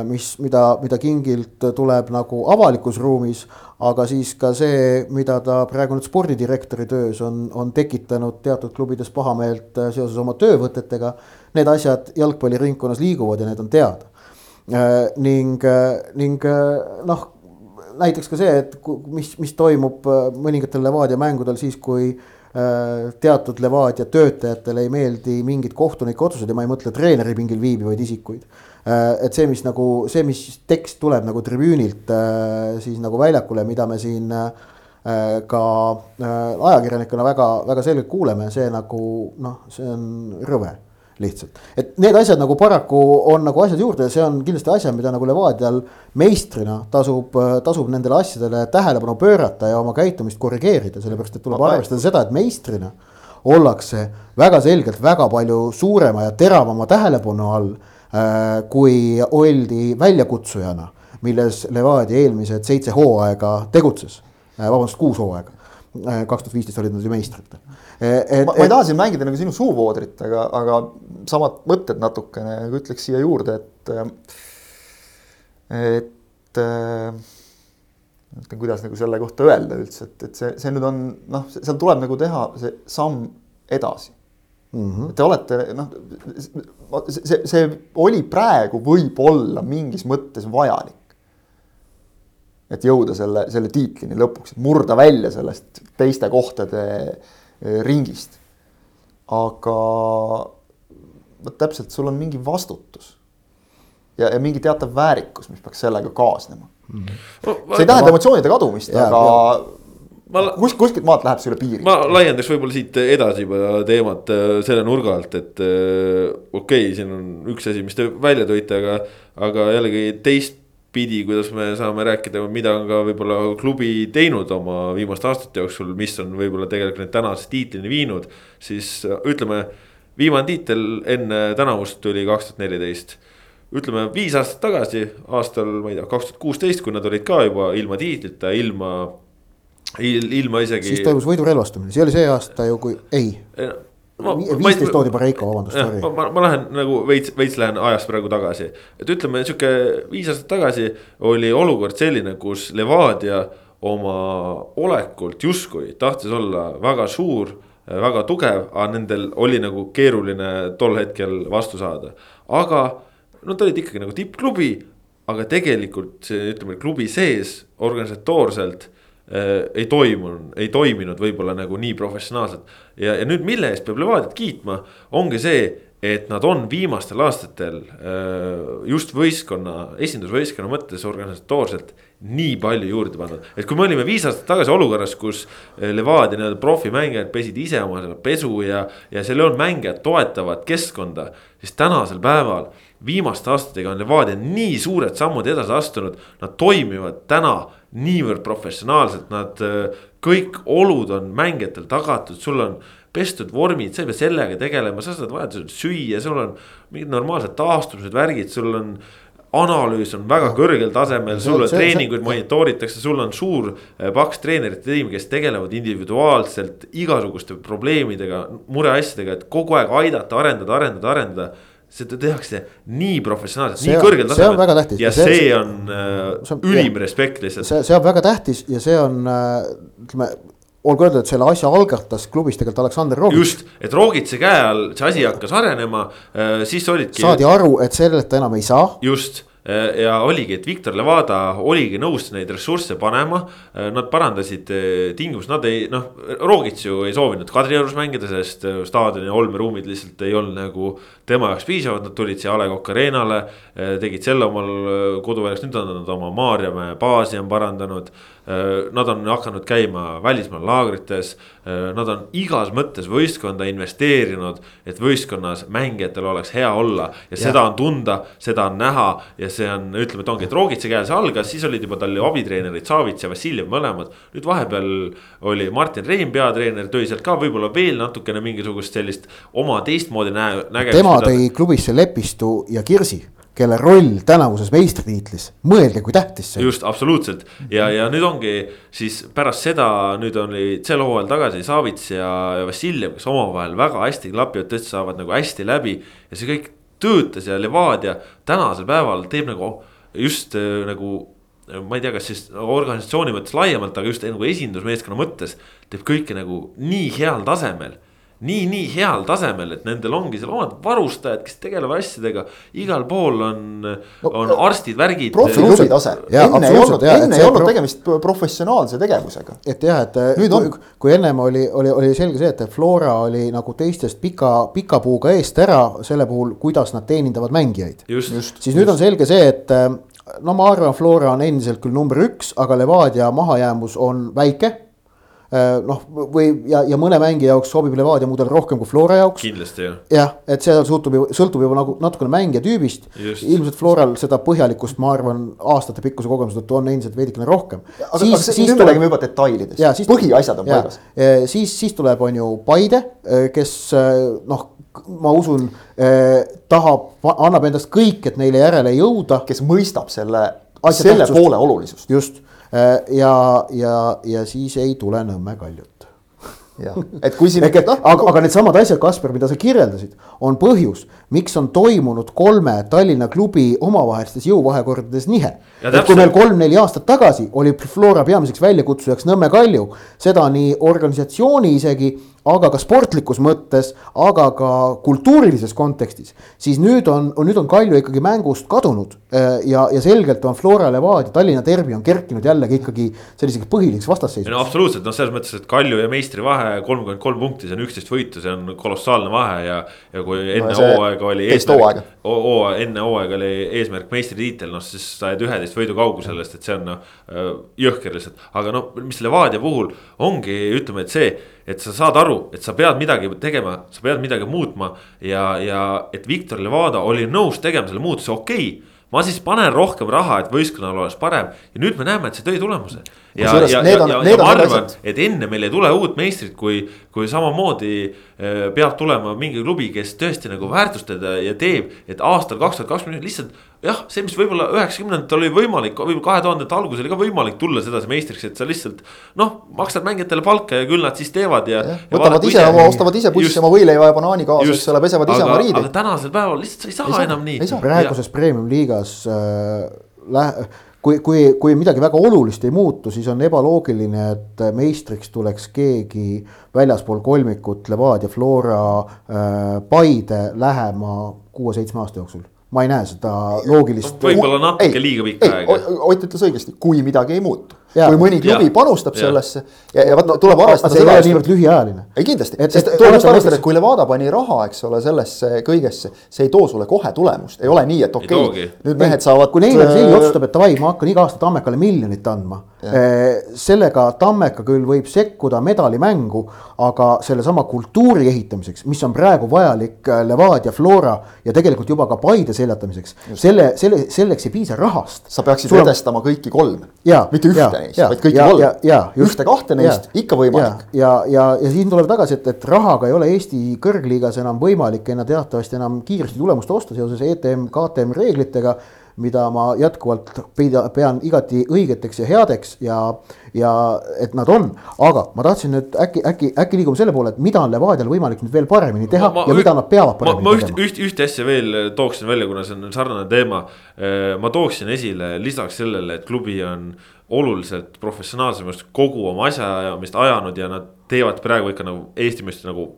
mis, mida, mida Kingilt tuleb nagu avalikus ruumis, aga siis ka see, mida ta praegu nüüd spordidirektori töös on, on tekitanud teatud klubides pahameelt äh, seoses oma töövõtetega. Need asjad jalgpalliringkonnas liiguvad ja need on teada Äh, ning, äh, ning äh, noh, näiteks ka see, et mis, mis toimub mõningatel Levadia mängudel siis, kui teatud Levadia töötajatele ei meeldi mingid kohtunike otsused ja ma ei mõtle treeneri pingil viibivaid isikuid. Et see, mis nagu, see, mis tekst tuleb nagu tribüünilt siis nagu väljakule, mida me siin ka ajakirjanikuna väga, väga selgelt kuuleme, see nagu noh, see on rõve lihtsalt. et need asjad nagu paraku on nagu asjad juurde ja see on kindlasti asjad, mida nagu Levadial meistrina tasub, tasub nendele asjadele tähelepanu pöörata ja oma käitumist korrigeerida, sellepärast et tuleb arvestada seda, et meistrina ollakse väga selgelt väga palju suurema ja teravama tähelepanu all äh, kui oldi väljakutsujana, milles Levadia eelmised seitse hooaega tegutses äh,, vabandust, kuus hooaega äh,. kaks tuhat viisteist olid nad ju meistrid et, ma, ma ei taha siin mängida nagu sinu suuvoodrit, aga, aga samad mõtted natukene nagu ütleks siia juurde, et, et mõtlen, kuidas nagu selle kohta öelda üldse, et, et see, see nüüd on noh, seal tuleb nagu teha see samm edasi mm. -hmm. Te olete noh, see, see oli praegu võib-olla mingis mõttes vajalik. et jõuda selle, selle tiitlini lõpuks, et murda välja sellest teiste kohtade Eh, ringist. aga vot täpselt, sul on mingi vastutus. ja, ja mingi teatav väärikus, mis peaks sellega kaasnema mm. -hmm. see ei tähenda emotsioonide kadumist, aga ma... kus, kuskilt maalt läheb see üle piiri. ma laiendaks võib-olla siit edasi juba teemat äh, selle nurga alt, et äh, okei okay,, siin on üks asi, mis te välja tõite, aga, aga jällegi teist pidi, kuidas me saame rääkida, mida on ka võib-olla klubi teinud oma viimaste aastate jooksul, mis on võib-olla tegelikult need tänase tiitlini viinud. siis ütleme, viimane tiitel enne tänavust tuli kaks tuhat neliteist. ütleme viis aastat tagasi, aastal, ma ei tea, kaks tuhat kuusteist, kui nad olid ka juba ilma tiitlita, ilma il,, ilma isegi. siis toimus võidurelvastumine, see oli see aasta ju, kui, ei viisteist toodi Pareiko, vabandust, sorry. ma, ma lähen nagu veits, veits lähen ajas praegu tagasi. et ütleme, sihuke viis aastat tagasi oli olukord selline, kus Levadia oma olekult justkui tahtis olla väga suur, väga tugev, aga nendel oli nagu keeruline tol hetkel vastu saada. aga nad olid ikkagi nagu tippklubi, aga tegelikult see, ütleme klubi sees organisatoorselt ei toimunud, ei toiminud võib-olla nagu nii professionaalselt. ja, ja nüüd, mille eest peab Levadiat kiitma, ongi see, et nad on viimastel aastatel äh, just võistkonna, esindusvõistkonna mõttes organisatoorselt nii palju juurde pannud. et kui me olime viis aastat tagasi olukorras, kus äh, Levadia nii-öelda profimängijad pesid ise oma selle pesu ja, ja seal ei olnud mängijad toetavat keskkonda, siis tänasel päeval viimaste aastatega on Levadia nii suured sammud edasi astunud, nad toimivad täna niivõrd professionaalselt, nad äh, kõik olud on mängijatel tagatud, sul on pestud vormid, sa ei pea sellega tegelema, sa saad vajadusel süüa, sul on mingid normaalsed taastumised, värgid, sul on analüüs on väga kõrgel tasemel, sul on treeninguid monitooritakse, sul on suur eh, paks treenerite tiim, kes tegelevad individuaalselt igasuguste probleemidega, mureasjadega, et kogu aeg aidata, arendada, arendada, arendada seda tehakse nii professionaalselt, nii kõrgel tasemel. see on väga tähtis. ja see, see on äh, ülim respekt lihtsalt. see, see on väga tähtis ja see on äh, ütleme olgu öeldud, et selle asja algatas klubis tegelikult Aleksander Rogits. just, et Rogitsi käe all see asi hakkas arenema, äh, siis olidki. saadi aru, et sellelt enam ei saa. just Äh, ja oligi, et Viktor Levada oligi nõus neid ressursse panema. Äh, nad parandasid äh, tingimusi, nad ei noh, Rogits ju ei soovinud Kadriorus mängida, sest staadioni olmeruumid lihtsalt ei olnud nagu tema jaoks piisavad, nad tulid siia A Le Coq Arena'le. tegid selle omal koduväljaks, nüüd on nad oma Maarjamäe baasi on parandanud Äh, nad on hakanud käima välismaal laagrites, nad on igas mõttes võistkonda investeerinud, et võistkonnas mängijatel oleks hea olla ja, ja seda on tunda, seda on näha ja see on, ütleme, et ongi, et Roogitsa käe see algas, siis olid juba tal ju abitreenerid Savits ja Vassiljev mõlemad. nüüd vahepeal oli Martin Reim peatreener, tõi sealt ka võib-olla veel natukene mingisugust sellist oma teistmoodi näe-, nägemist. tema tõi klubisse Lepistu ja Kirsi kelle roll tänavuses meistritiitlis, mõelge, kui tähtis see just, absoluutselt. Ja, ja nüüd ongi siis pärast seda, nüüd oli sel hooajal tagasi Savits ja, ja Vassiljev, kes omavahel väga hästi klapivad, tõesti saavad nagu hästi läbi. ja see kõik töötas ja Levadia tänasel päeval teeb nagu just äh, nagu ma ei tea, kas siis organisatsiooni mõttes laiemalt, aga just nagu esindusmeeskonna mõttes teeb kõike nagu nii heal tasemel nii, nii heal tasemel, et nendel ongi seal omad varustajad, kes tegelevad asjadega. igal pool on no,, on arstid, värgid. profiklubi tase, enne ei olnud, enne ei olnud tegemist professionaalse tegevusega. et jah, et Nüüd kui, on... kui ennem oli, oli, oli selge see, et Flora oli nagu teistest pika, pika puuga eest ära selle puhul, kuidas nad teenindavad mängijaid. siis just. nüüd on selge see, et no ma arvan, Flora on endiselt küll number üks, aga Levadia mahajäämus on väike Äh, noh, või ja, ja mõne mängija jaoks sobib Levadia mudel rohkem kui Flora jaoks. kindlasti jah. jah, et see sõltub sõltub juba nagu natukene mängija tüübist. ilmselt Floral seda põhjalikkust, ma arvan, aastatepikkuse kogemuse tõttu on endiselt veidikene rohkem. aga, aga siis, nüüd me räägime juba detailidest, põhiasjad on paigas. Äh, siis, siis tuleb, on ju Paide, äh, kes noh ma usun eh,, tahab, annab endast kõik, et neile järele jõuda. kes mõistab selle, selle tähtsust. poole olulisust. just, Äh, ja, ja, ja siis ei tule Nõmme Kaljut. et kui siin. No, aga, aga needsamad asjad, Kaspar, mida sa kirjeldasid, on põhjus, miks on toimunud kolme Tallinna klubi omavahelistes jõuvahekordades nihe. et kui meil kolm-neli aastat tagasi oli Flora peamiseks väljakutsujaks Nõmme Kalju, seda nii organisatsiooni isegi aga ka sportlikus mõttes, aga ka kultuurilises kontekstis, siis nüüd on, nüüd on Kalju ikkagi mängust kadunud. Äh, ja, ja selgelt on Flora Levadia, Tallinna Derbi on kerkinud jällegi ikkagi selliseks põhiliseks vastasseisuks. no absoluutselt, noh, selles mõttes, et Kalju ja meistri vahe kolmkümmend kolm punkti, see on üksteist võitu, see on kolossaalne vahe ja. ja kui enne no, hooaega oli. teist hooaega. enne hooaega oli eesmärk meistritiitel, noh siis sa jääd üheteist võidu kaugusel sellest, et see on noh äh, jõhker lihtsalt. aga noh, mis Levadia puhul ongi, ütleme, et see et sa saad aru, et sa pead midagi tegema, sa pead midagi muutma ja, ja et Viktor Levada oli nõus tegema selle muutuse, okei okay, ma siis panen rohkem raha, et võistkonnal oleks parem ja nüüd me näeme, et see tõi tulemuse. ja, ja, ja, ja, ja ma arvan, et enne meil ei tule uut meistrit, kui, kui samamoodi äh, peab tulema mingi klubi, kes tõesti nagu väärtustab ja teeb, et aastal kaks tuhat kakskümmend lihtsalt jah, see, mis võib-olla üheksakümnendatel oli võimalik, võib-olla kahe tuhandete alguses oli ka võimalik tulla sedasi meistriks, et sa lihtsalt. noh, maksad mängijatele palka ja küll nad siis teevad ja, ja. võtavad ise oma, ostavad ise bussi oma võileiva ja banaani kaasa, eks ole, pesevad ise oma riideid. aga tänasel päeval lihtsalt sa ei saa, ei saa enam nii. praeguses premium liigas äh, lähe kui, kui, kui midagi väga olulist ei muutu, siis on ebaloogiline, et meistriks tuleks keegi väljaspool kolmikut Levadia, Flora äh,, Paide lähema kuue-seitsme aasta jooksul ma ei näe seda loogilist. võib-olla natuke ei, liiga pikka aega. Ott ütles õigesti, kui midagi ei muutu kui mõni klubi Ja. panustab Ja. sellesse ja, ja vaata tuleb arvestada see ei ole niivõrd lühiajaline. ei kindlasti, Et- sest tuleb oletame arvestada, et kui Levada pani raha, eks ole, sellesse kõigesse, see ei too sulle kohe tulemust, ei ole nii, et okei okay,, nüüd mehed saavad. kui Neimar Sill äh, otsustab, et davai, ma hakkan iga aasta Tammekale miljonit andma. sellega Tammeka küll võib sekkuda medalimängu, aga sellesama kultuuri ehitamiseks, mis on praegu vajalik äh, Levadia, Flora ja tegelikult juba ka Paide seljatamiseks. selle, selle, selleks ei piisa rahast. sa peaksid edestama kõiki kolme, mitte ühte neist, vaid kõiki just. ühte-kahte neist Jaa, ikka võimalik. ja, ja, ja siin tuleb tagasi, et, et rahaga ei ole Eesti kõrgliigas enam võimalik enne teatavasti enam kiiresti tulemust osta seoses ETM, KTM reeglitega. Mida ma jätkuvalt peida, pean igati õigeteks ja headeks ja, ja et nad on, aga ma tahtsin nüüd äkki, äkki, äkki liigume selle poole, et mida on Levadial võimalik nüüd veel paremini teha Ma- ma ja mida nad peavad ma, ma paremini üht, tegema. üht, ühte asja veel tooksin välja, kuna see on sarnane teema. ma tooksin esile lisaks sellele, et klubi on oluliselt professionaalsemaks kogu oma asjaajamist ajanud ja nad teevad praegu ikka nagu Eesti meest nagu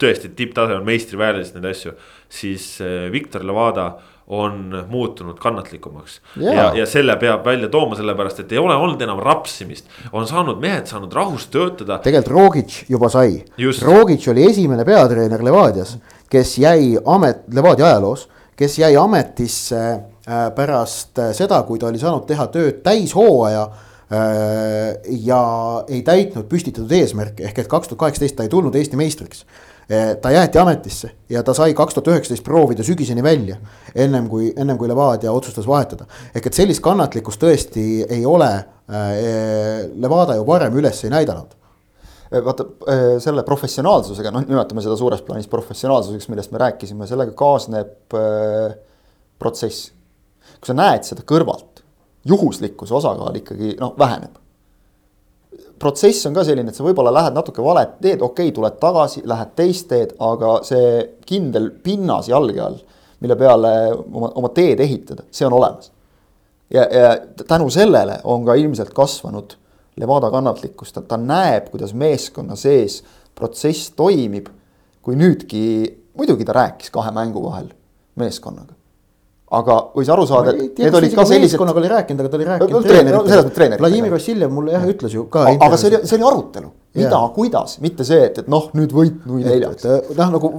tõesti tipptasemel meistrivääriliselt neid asju. siis eh, Viktor Levada on muutunud kannatlikumaks Jaa. ja, ja selle peab välja tooma, sellepärast et ei ole olnud enam rapsimist. on saanud mehed saanud rahus töötada tegelikult Rogic juba sai. Rogic oli esimene peatreener Levadias, kes jäi amet, Levadia ajaloos, kes jäi ametisse äh, pärast äh, seda, kui ta oli saanud teha tööd täishooaja äh, ja ei täitnud püstitatud eesmärke, ehk et kaks tuhat kaheksateist ta ei tulnud Eesti meistriks. Äh, ta jäeti ametisse ja ta sai kaks tuhat üheksateist proovida sügiseni välja, ennem kui, ennem kui Levadia otsustas vahetada. ehk et sellist kannatlikkust tõesti ei ole äh, Levada ju varem üles ei näidanud vaata eh, selle professionaalsusega, noh, nimetame seda suures plaanis professionaalsuseks, millest me rääkisime, sellega kaasneb äh, protsess. kui sa näed seda kõrvalt, juhuslikkuse osakaal ikkagi noh, väheneb. Protsess on ka selline, et sa võib-olla lähed natuke valet teed, okei okay,, tuled tagasi, lähed teist teed, aga see kindel pinnas jalge all, mille peale oma, oma teed ehitada, see on olemas. ja, ja tänu sellele on ka ilmselt kasvanud Levada kannatlikkus, ta, ta näeb, kuidas meeskonna sees protsess toimib. kui nüüdki, muidugi ta rääkis kahe mängu vahel meeskonnaga. Aga võis aru saada, et need olid ka sellised. meeskonnaga oli rääkinud, aga ta oli rääkinud. treener- no selles mõttes treeneritega. Vladimir Vassiljev mulle jah ütles ju ka. aga see oli, see oli arutelu, mida kuidas, mitte see, et, et noh, nüüd võit nui neljaks. noh, nagu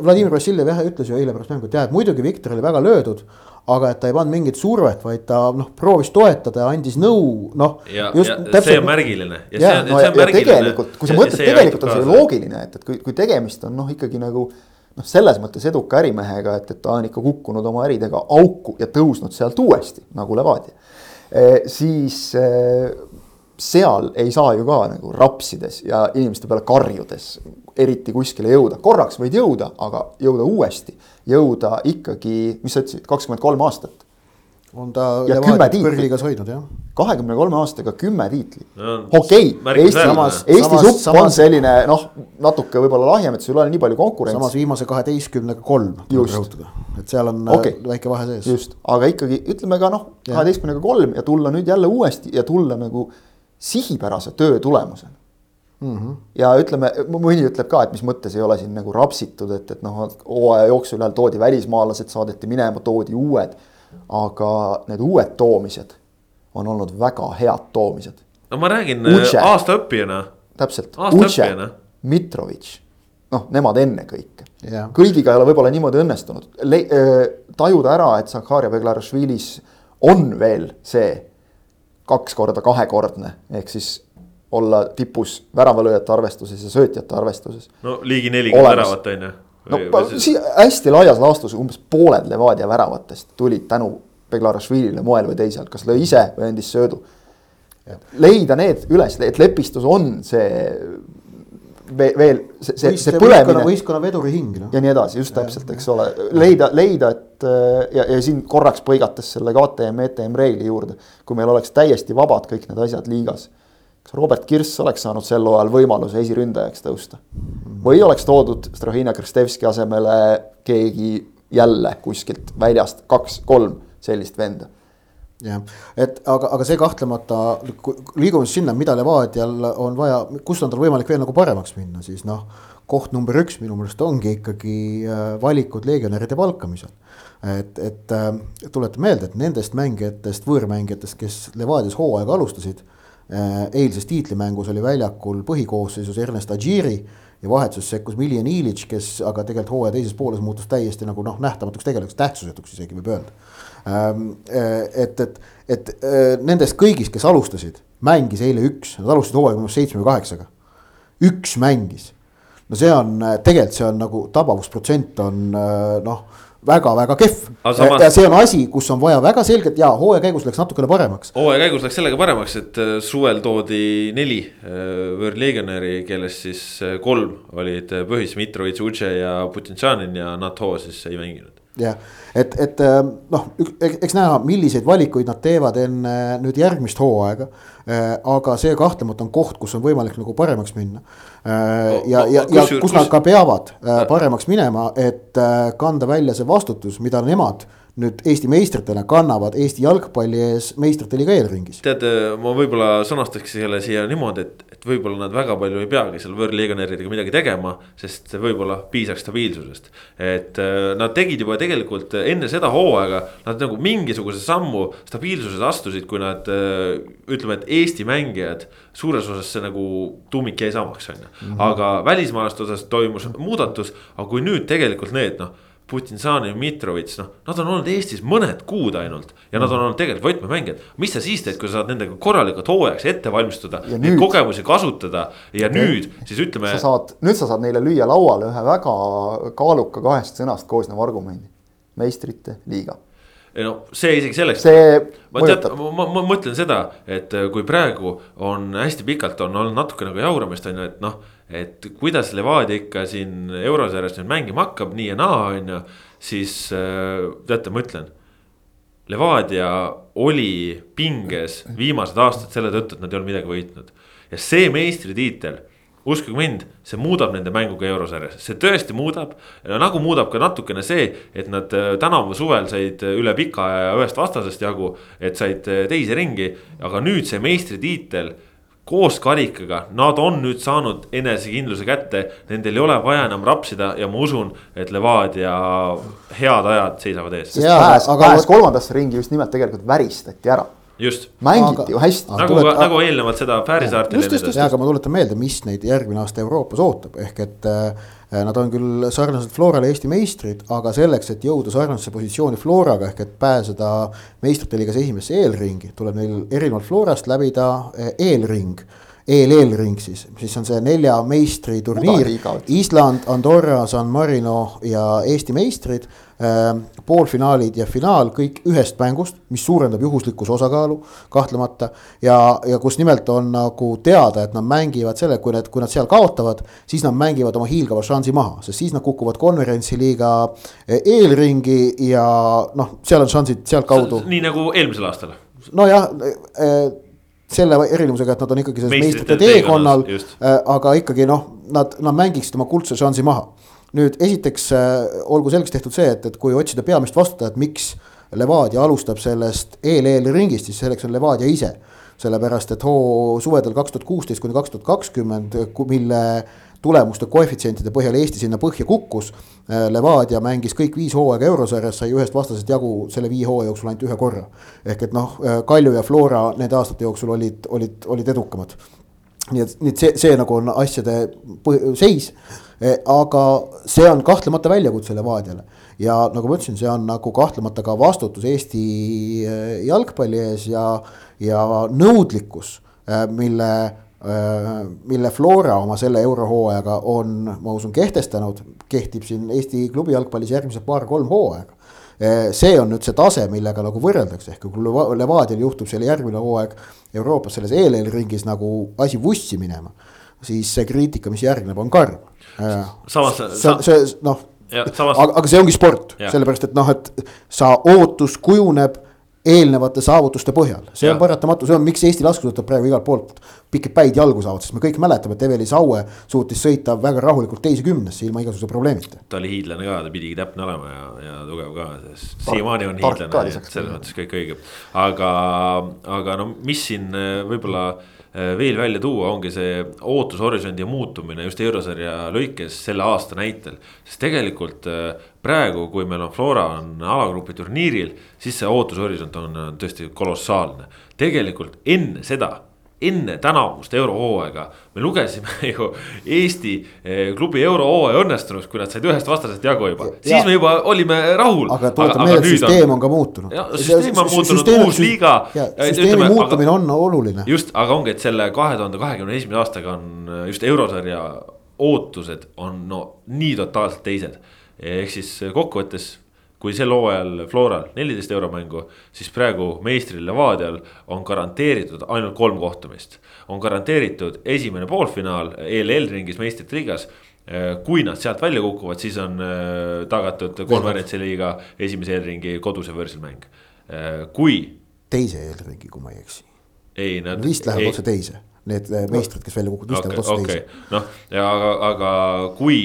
Vladimir Vassiljev jah ütles ju eile pärast mängu, et jah, et muidugi Viktor oli väga löödud. aga et ta ei pannud mingit survet, vaid ta noh, proovis toetada ja andis nõu, noh. ja, ja see on märgiline. ja, no ja, ja tegelikult, kui sa mõtled, tegelikult on see loogiline, et, et kui, kui tegemist on noh, ikkagi nagu noh, selles mõttes eduka ärimehega, et, et ta on ikka kukkunud oma äridega auku ja tõusnud sealt uuesti nagu Levadia. E,. siis e, seal ei saa ju ka nagu rapsides ja inimeste peale karjudes eriti kuskile jõuda, korraks võid jõuda, aga jõuda uuesti, jõuda ikkagi, mis sa ütlesid, kakskümmend kolm aastat on ta Ja kümme Levadiat tiitlit. kõrgliigas hoidnud jah. kahekümne kolme aastaga kümme tiitlit No, okei okay. Eesti, Samas- Eesti samas- supp on samas- selline noh, natuke võib-olla lahjem, et sul ei ole nii palju konkurentsi. samas viimase kaheteistkümnega kolm tuleb rõhutada, et seal on Okei. okay. väike vahe sees. just, aga ikkagi ütleme ka noh, kaheteistkümnega kolm ja tulla nüüd jälle uuesti ja tulla nagu sihipärase töö tulemusena Mm -hmm. ja ütleme, mõni ütleb ka, et mis mõttes ei ole siin nagu rapsitud, et, et noh, hooaja jooksul jälle toodi välismaalased, saadeti minema, toodi uued. Aga need uued toomised on olnud väga head toomised, no ma räägin Uche. äh, aasta õppijana. täpselt. Uche. Mitrovic, noh, nemad ennekõike Jah. kõigiga ei ole võib-olla niimoodi õnnestunud Le, äh, tajuda ära, et Zakaria Beglarashvilis on veel see kaks korda kahekordne, ehk siis olla tipus väravalööjate arvestuses ja söötjate arvestuses. no ligi nelikümmend väravat on ju. No pa- si- hästi laias laastus umbes pooled Levadia väravatest tulid tänu Beglarashvilile moel või teisel, kas lõi ise või andis söödu. leida need üles, et lepistus on see ve- veel see, see, see põlemine võistkonna veduri hing noh. ja nii edasi, just täpselt, eks ole, leida, leida, et ja, ja siin korraks põigates selle KTM, ETM reegli juurde. kui meil oleks täiesti vabad kõik need asjad liigas. Kas Robert Kirss oleks saanud sel hooajal võimaluse esiründajaks tõusta? või oleks toodud Strahina Kristevski asemele keegi jälle kuskilt väljast kaks-kolm sellist venda? jah, et aga, aga see kahtlemata, liigume sinna, mida Levadial on vaja, kus on tal võimalik veel nagu paremaks minna, siis noh. koht number üks minu meelest ongi ikkagi äh, valikud legionäride palkamisel. et, et äh, tuletan meelde, et nendest mängijatest, võõrmängijatest, kes Levadias hooaega alustasid eilses tiitlimängus oli väljakul põhikoosseisus Ernest Adjiri ja vahetuses sekkus Miljan Ilic, kes aga tegelikult hooaja teises pooles muutus täiesti nagu noh, nähtamatuks tegelaseks, tähtsusetuks isegi võib öelda. Ähm, et, et, et nendest kõigist, kes alustasid, mängis eile üks, nad alustasid hooaega arust seitsme või kaheksaga. üks mängis, no see on tegelikult see on nagu tabavusprotsent on noh väga-väga kehv. Samas... ja see on asi, kus on vaja väga selgelt ja hooaja käigus läks natukene paremaks. hooaja käigus läks sellega paremaks, et äh, suvel toodi neli äh, Võrlegionäri, kellest siis äh, kolm olid põhis, Mitrovic, Uche ja Putinšanin ja NATO siis ei mänginud jah, et, et noh, eks näha, milliseid valikuid nad teevad enne nüüd järgmist hooaega. aga see kahtlemata on koht, kus on võimalik nagu paremaks minna. Äh, ja, ja, ja kus, nad ka peavad äh, paremaks minema, et äh, kanda välja see vastutus, mida nemad nüüd Eesti meistritena kannavad Eesti jalgpalli ees meistrite liiga eelringis. tead, ma võib-olla sõnastaks selle siia niimoodi, et, et võib-olla nad väga palju ei peagi seal võõrliiganäridega midagi tegema, sest võib-olla piisaks stabiilsusest. et nad tegid juba tegelikult enne seda hooaega, nad nagu mingisuguse sammu stabiilsuses astusid, kui nad ütleme, et Eesti mängijad suures osas see nagu tuumik jäi samaks, on ju. Mhm. aga välismaalaste osas toimus muudatus, aga kui nüüd tegelikult need noh. Putinsan ja Mitrovitš, noh, nad on olnud Eestis mõned kuud ainult ja nad on olnud tegelikult võtmemängijad. mis sa siis teed, kui sa saad nendega korralikult hooajaks ette valmistuda, neid kogemusi kasutada ja nüüd siis ütleme. sa saad, nüüd sa saad neile lüüa lauale ühe väga kaaluka kahest sõnast koosneva argumendi. meistrite liiga ei no see isegi selleks. see ma tead, ma, ma mõtlen seda, et äh, kui praegu on hästi pikalt on olnud natuke nagu jauramist on ju, et noh. Et kuidas Levadia ikka siin eurosarjas nüüd mängima hakkab, nii ja naa, on ju, siis äh, teate, ma ütlen. Levadia oli pinges viimased aastad selle tõttu, et nad ei olnud midagi võitnud ja see meistritiitel uskuge mind, see muudab nende mängu ka eurosarjas, see tõesti muudab. nagu muudab ka natukene see, et nad äh, tänavu suvel said äh, üle pika aja ühest vastasest jagu, et said teise ringi, aga nüüd see meistritiitel koos karikaga, nad on nüüd saanud enesekindluse kätte, nendel ei ole vaja enam rapsida ja ma usun, et Levadia head ajad seisavad ees. pääs, pääs kolmandasse ringi just nimelt tegelikult väristati ära just. mängiti aga, ju hästi. nagu tulet..., nagu eelnevalt seda Fäärisaartel. just, just, just, aga ma tuletan meelde, mis neid järgmine aasta Euroopas ootab, ehk et äh, nad on küll sarnaselt Florale Eesti meistrid, aga selleks, et jõuda sarnasesse positsiooni Floraga ehk et pääseda meistrite liigas esimesse eelringi, tuleb neil erinevalt Florast läbida äh, eelring eel-eelring siis, siis on see nelja meistri turniir. Island, Andorra, San Marino ja Eesti meistrid äh,. poolfinaalid ja finaal kõik ühest mängust, mis suurendab juhuslikkuse osakaalu kahtlemata. ja, ja kus nimelt on nagu teada, et nad mängivad selle, kui need, kui nad seal kaotavad, siis nad mängivad oma hiilgava šansi maha, sest siis nad kukuvad konverentsiliiga äh, eelringi ja noh, seal on šansid sealtkaudu. nii nagu eelmisel aastal. nojah äh, selle erinevusega, et nad on ikkagi selles meistrite teekonnal, äh, aga ikkagi noh, nad, nad mängiksid oma kuldse šansi maha. nüüd esiteks äh, olgu selgeks tehtud see, et, et kui otsida peamist vastutajat, miks Levadia alustab sellest eel-eel ringist, siis selleks on Levadia ise sellepärast, et hoo suvedel kaks tuhat kuusteist kuni kaks tuhat kakskümmend, mille tulemuste koefitsientide põhjal Eesti sinna põhja kukkus. Äh, Levadia mängis kõik viis hooaega eurosarjas, sai ühest vastasest jagu selle viie hooaja jooksul ainult ühe korra. ehk et noh, äh, Kalju ja Flora nende aastate jooksul olid, olid, olid edukamad. nii et, nii et see, see nagu on asjade seis. Äh, aga see on kahtlemata väljakutse Levadiale ja nagu ma ütlesin, see on nagu kahtlemata ka vastutus Eesti jalgpalli ees ja, ja nõudlikkus, mille mille Flora oma selle eurohooajaga on, ma usun, kehtestanud, kehtib siin Eesti klubi jalgpallis järgmised paar-kolm hooaega. Äh, see on nüüd see tase, millega nagu võrreldakse, ehk kui Levadial juhtub selle järgmine hooaeg Euroopas selles ELL-ringis nagu asi vussi minema, siis see kriitika, mis järgneb, on karm. Äh, samas. see, see noh, aga, aga see ongi sport, sellepärast et noh, et sa ootus kujuneb eelnevate saavutuste põhjal, see ja. on paratamatu, see on, miks Eesti laskesuusatajad praegu igalt poolt pikki päid jalgu saavad, sest me kõik mäletame, et Eveli Saue suutis sõita väga rahulikult teise kümnesse ilma igasuguse probleemita. ta oli hiidlane ka, ta pidigi täpne olema ja, ja tugev ka, siiamaani on hiidlane, selles mõttes kõik õige. aga, aga no mis siin eh, võib-olla eh, veel välja tuua, ongi see ootushorisondi muutumine just eurosarja lõikes selle aasta näitel. sest tegelikult eh, praegu, kui meil on Flora on alagrupi turniiril, siis see ootushorisont on tõesti kolossaalne. tegelikult enne seda, enne tänavust eurohooaega me lugesime ju Eesti eh, klubi eurohooaja õnnestunuks, kui nad said ühest vastasest jagu juba, siis me juba olime rahul. aga tuletan meelde, et süsteem on, on ka muutunud. süsteem on muutunud, uus liiga. süsteemi muutumine on oluline. just, aga ongi, et selle kahe tuhande kahekümne esimese aastaga on eh, just eurosarja ootused on no nii totaalselt teised. ehk siis kokkuvõttes kui sel hooajal Floral neliteist euromängu, siis praegu meistril Levadial on garanteeritud ainult kolm kohtumist. on garanteeritud esimene poolfinaal ELL ringis meistrite liigas. kui nad sealt välja kukuvad, siis on äh, tagatud konverentsi liiga esimese eelringi koduse võõrsilmäng, äh, kui. teise eelringi, kui ma ei eksi. ei, nad. vist läheb otse teise need eh, meistrid, kes välja kukuvad, vist lähevad otse teise. noh, aga, aga kui,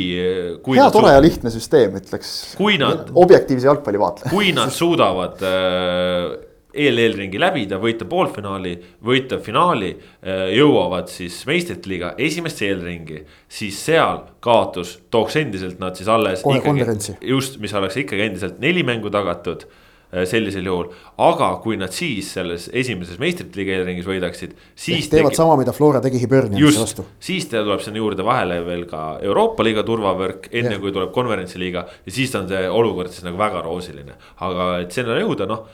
kui. hea, tore ja lihtne süsteem, ütleks. kui nad. objektiivse jalgpallivaatleja. kui nad suudavad äh, EL-ringi läbida, võita poolfinaali, võita finaali, äh, jõuavad siis meistrite liiga esimesse eelringi, siis seal kaotus tooks endiselt nad siis alles. kohe konverentsi. just, mis oleks ikkagi endiselt neli mängu tagatud Äh, sellisel juhul. aga kui nad siis selles esimeses meistrite liiga eelringis võidaksid, siis. teevad tegi... sama, mida Flora tegi Hibernianisse vastu. siis tuleb sinna juurde vahele veel ka Euroopa liiga turvavõrk, enne ja. kui tuleb konverentsi liiga. ja siis on see olukord siis nagu väga roosiline, aga et sinna jõuda, noh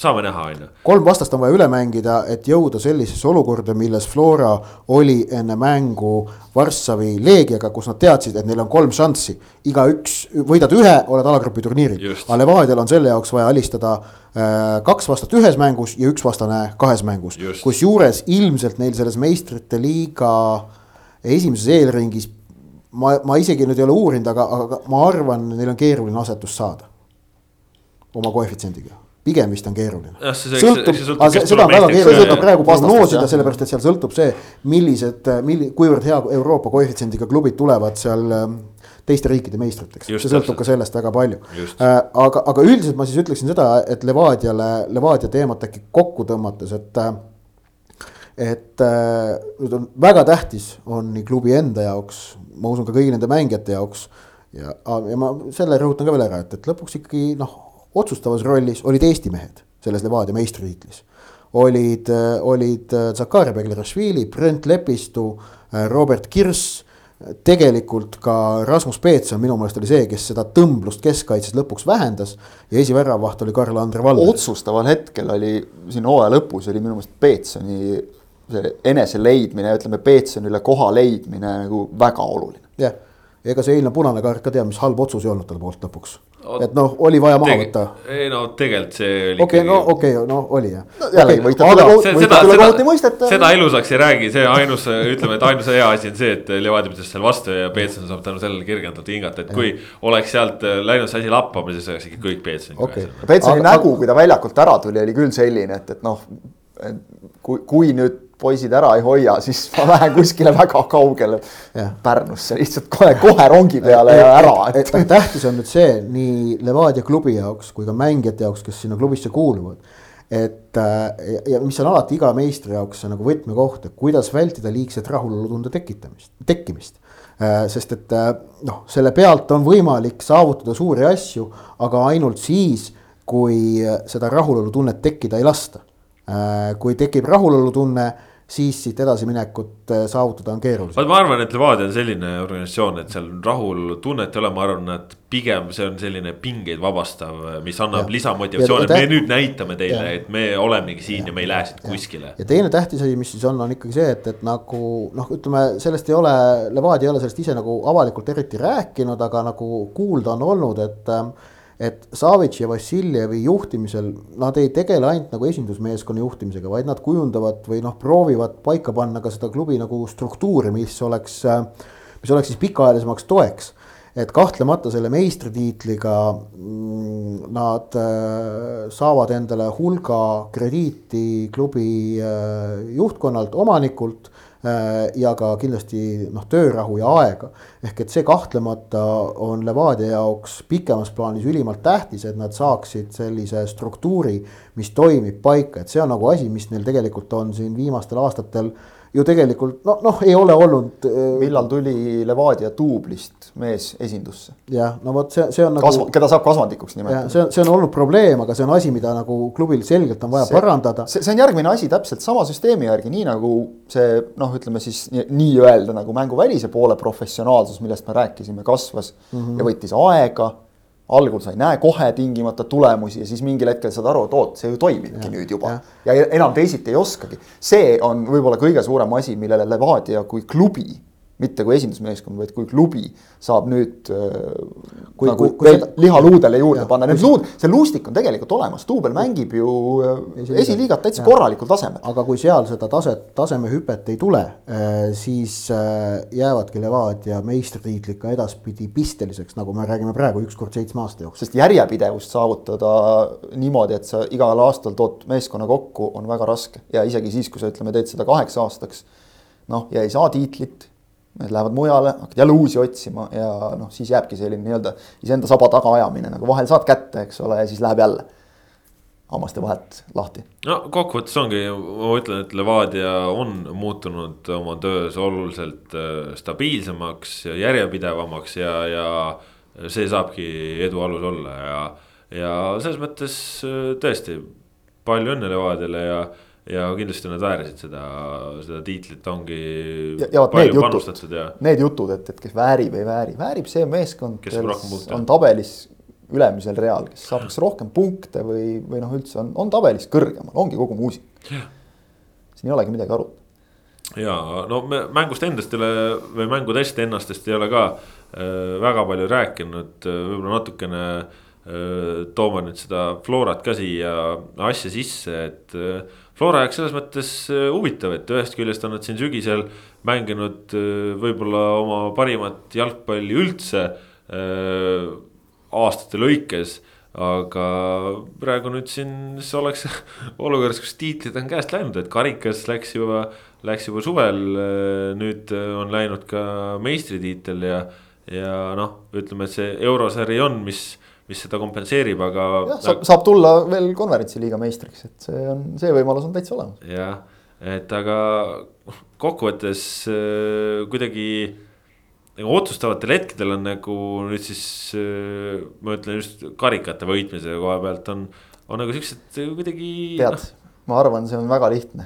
saame näha, on ju. kolm vastast on vaja üle mängida, et jõuda sellisesse olukorda, milles Flora oli enne mängu Varssavi Leegiaga, kus nad teadsid, et neil on kolm šanssi. igaüks, võidad ühe, oled alagrupi turniiril. aga Levadial on selle jaoks vaja alistada äh, kaks vastat ühes mängus ja üks vastane kahes mängus. kusjuures ilmselt neil selles meistrite liiga esimeses eelringis ma, ma isegi nüüd ei ole uurinud, aga, aga ma arvan, neil on keeruline asetust saada oma koefitsiendiga pigem vist on keeruline. sõltub, seda on väga keeruline praegu prognoosida, sellepärast et seal sõltub see, millised, milli-, kuivõrd hea Euroopa koefitsiendiga klubid tulevad seal ähm, teiste riikide meistriteks, see sõltub täpselt. ka sellest väga palju. Äh, aga, aga üldiselt ma siis ütleksin seda, et Levadiale, Levadia teemat äkki kokku tõmmates, et äh, et äh, nüüd on väga tähtis, on nii klubi enda jaoks, ma usun ka kõigi nende mängijate jaoks ja, ja ma selle rõhutan ka veel ära, et, et lõpuks ikkagi noh otsustavas rollis olid Eesti mehed selles Levadia meistritiitlis. olid, äh, olid äh, Zakaria Beglerašvili, Brent Lepistu, äh, Robert Kirss, tegelikult ka Rasmus Peetson minu meelest oli see, kes seda tõmblust keskkaitses lõpuks vähendas ja esiväravaht oli Karl-Andre Valver. otsustaval hetkel oli siin hooaja lõpus oli minu meelest Peetsoni see enese leidmine, ütleme Peetsonile koha leidmine nagu väga oluline. jah, ega see eilne punane kaart ka tea, mis halb otsus ei olnud tal poolt lõpuks et noh, oli vaja maha võtta. ei no tegelikult see oli. okei okay,, no okei okay,, no oli jah. jällegi okay, võite tulla, võite tulla kohati mõisteta. seda ilusaks ei räägi, see ainus, ütleme, et ainus hea asi on see, et Levadia pidas seal vastu ja Peetson saab tänu sellele kergendavalt hingata, et kui ja. oleks sealt läinud see asi lappama, siis oleks ikka kõik Peetsoni okay.. Peetsoni nägu, kui ta väljakult ära tuli, oli küll selline, et, et noh, kui, kui nüüd poisid ära ei hoia, siis ma lähen kuskile väga kaugele ja. Pärnusse lihtsalt kohe, kohe rongi peale ja ära et.... tähtis on nüüd see nii Levadia klubi jaoks kui ka mängijate jaoks, kes sinna klubisse kuuluvad. et äh, ja mis on alati iga meistri jaoks nagu võtmekoht, et kuidas vältida liigset rahulolutunde tekitamist, tekkimist. Äh, sest et äh, noh, selle pealt on võimalik saavutada suuri asju, aga ainult siis, kui seda rahulolutunnet tekkida ei lasta kui tekib rahulolutunne, siis siit edasiminekut äh, saavutada on keerulisem. ma arvan, et Levadia on selline organisatsioon, et seal rahultunnet ei ole, ma arvan, et pigem see on selline pingeid vabastav, mis annab lisamotivatsiooni, me nüüd näitame teile, et me olemegi siin ja, ja me ei lähe siit kuskile. ja teine tähtis asi, mis siis on, on ikkagi see, et, et nagu noh, ütleme sellest ei ole, Levadia ei ole sellest ise nagu avalikult eriti rääkinud, aga nagu kuulda on olnud, et äh, et Savitš ja Vassiljevi juhtimisel nad ei tegele ainult nagu esindusmeeskonna juhtimisega, vaid nad kujundavad või noh, proovivad paika panna ka seda klubi nagu struktuuri, mis oleks, mis oleks siis pikaajalisemaks toeks. et kahtlemata selle meistritiitliga mm, nad äh, saavad endale hulga krediiti klubi äh, juhtkonnalt, omanikult ja ka kindlasti noh, töörahu ja aega. ehk et see kahtlemata on Levadia jaoks pikemas plaanis ülimalt tähtis, et nad saaksid sellise struktuuri, mis toimib paika, et see on nagu asi, mis neil tegelikult on siin viimastel aastatel ju tegelikult noh, noh ei ole olnud. millal tuli Levadia duublist mees esindusse? jah, no vot see, see on nagu. keda saab kasvandikuks nimetada. see on, see on olnud probleem, aga see on asi, mida nagu klubil selgelt on vaja see, parandada. see, see on järgmine asi täpselt sama süsteemi järgi, nii nagu see noh, ütleme siis nii-öelda nagu mänguvälise poole professionaalsus, millest me rääkisime, kasvas mm -hmm. ja võttis aega algul sa ei näe kohe tingimata tulemusi ja siis mingil hetkel saad aru, et oot, see ju toimibki ja, nüüd juba. ja enam teisiti ei oskagi. see on võib-olla kõige suurem asi, millele Levadia kui klubi mitte kui esindusmeeskond, vaid kui klubi saab nüüd äh, kui, nagu kui, kui veel seda... liha luudele juurde ja, panna, need luud, see luustik on tegelikult olemas, duubel mängib ju äh, esiliigat täitsa ja. korralikul tasemel. aga kui seal seda taset, tasemehüpet ei tule, äh, siis jäävadki Levadia meistritiitlid ka edaspidi pisteliseks, nagu me räägime praegu üks kord seitsme aasta jooksul. sest järjepidevust saavutada niimoodi, et sa igal aastal tood meeskonna kokku, on väga raske ja isegi siis, kui sa ütleme, teed seda kaheks aastaks noh, ja ei saa tiitlit Need lähevad mujale, hakkad jälle uusi otsima ja noh, siis jääbki selline nii-öelda iseenda saba tagaajamine nagu vahel saad kätte, eks ole, ja siis läheb jälle hammaste vahelt lahti. no kokkuvõttes ongi, ma ütlen, et Levadia on muutunud oma töös oluliselt äh, stabiilsemaks ja järjepidevamaks ja, ja see saabki edu alus olla ja, ja selles mõttes äh, tõesti palju õnne Levadiale ja ja kindlasti nad väärisid seda, seda tiitlit, ongi. ja, ja vot need jutud, need jutud, et, et kes väärib, ei vääri, väärib see meeskond, kes on tabelis ülemisel real, kes saab kas rohkem punkte või, või noh, üldse on, on tabelis kõrgemal, ongi kogu muusika. siin ei olegi midagi arutada. ja no me mängust endast ei ole või mängudest ennastest ei ole ka äh, väga palju rääkinud, võib-olla natukene äh, toome nüüd seda Florat ka siia asja sisse, et äh, Flora jaoks selles mõttes äh, huvitav, et ühest küljest on nad siin sügisel mänginud äh, võib-olla oma parimat jalgpalli üldse äh, aastate lõikes aga praegu nüüd siin oleks olukorras, kus tiitlid on käest läinud, et karikas läks juba, läks juba suvel. nüüd on läinud ka meistritiitel ja, ja noh, ütleme, et see eurosari on, mis mis seda kompenseerib, aga. jah, saab, saab tulla veel konverentsiliiga meistriks, et see on, see võimalus on täitsa olemas. jah, et aga kokkuvõttes äh, kuidagi nagu otsustavatel hetkedel on nagu nüüd siis äh, ma ütlen just karikate võitmise koha pealt on, on nagu siuksed kuidagi. tead no., ma arvan, see on väga lihtne.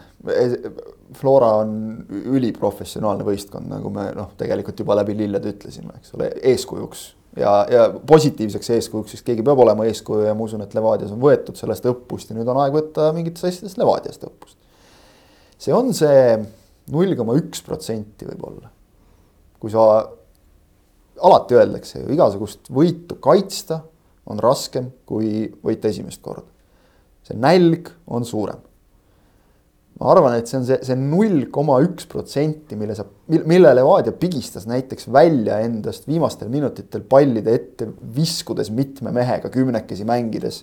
Flora on üliprofessionaalne võistkond, nagu me noh, tegelikult juba läbi lillede ütlesime, eks ole, eeskujuks ja, ja positiivseks eeskujuks, sest keegi peab olema eeskuju ja ma usun, et Levadias on võetud sellest õppust ja nüüd on aeg võtta mingitest asjadest Levadiast õppust. see on see null koma üks protsenti võib-olla. kui sa, alati öeldakse ju igasugust võitu kaitsta on raskem kui võita esimest korda. see nälg on suurem ma arvan, et see on see, see null koma üks protsenti, mille sa, mille Levadia pigistas näiteks välja endast viimastel minutitel pallide ette, viskudes mitme mehega kümnekesi mängides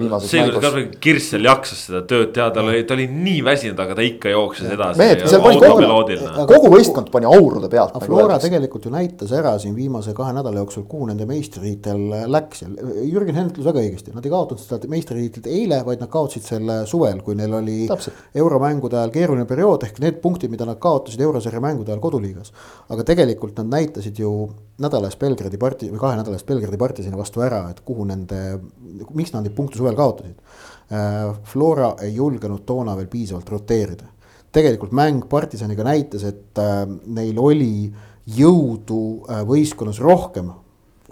seekord ka Kirssel jaksas seda tööd teha, ta oli, ta oli nii väsinud, aga ta ikka jooksis edasi. mehed, seal pani kogu, kogu võistkond pani aurude pealt. Flora tegelikult ju näitas ära siin viimase kahe nädala jooksul, kuhu nende meistritiitel läks ja Jürgen Henn ütles väga õigesti, nad ei kaotanud seda meistritiitlit eile, vaid nad kaotasid selle suvel, kui neil oli Täpselt. euromängude ajal keeruline periood ehk need punktid, mida nad kaotasid eurosarja mängude ajal koduliigas. aga tegelikult nad näitasid ju nädala eest Belgradi parti või kahe nädala eest Belgradi partisani vastu ära, et kuhu nende, miks nad neid punkte suvel kaotasid. Äh, Flora ei julgenud toona veel piisavalt roteerida. tegelikult mäng partisaniga näitas, et äh, neil oli jõudu äh, võistkonnas rohkem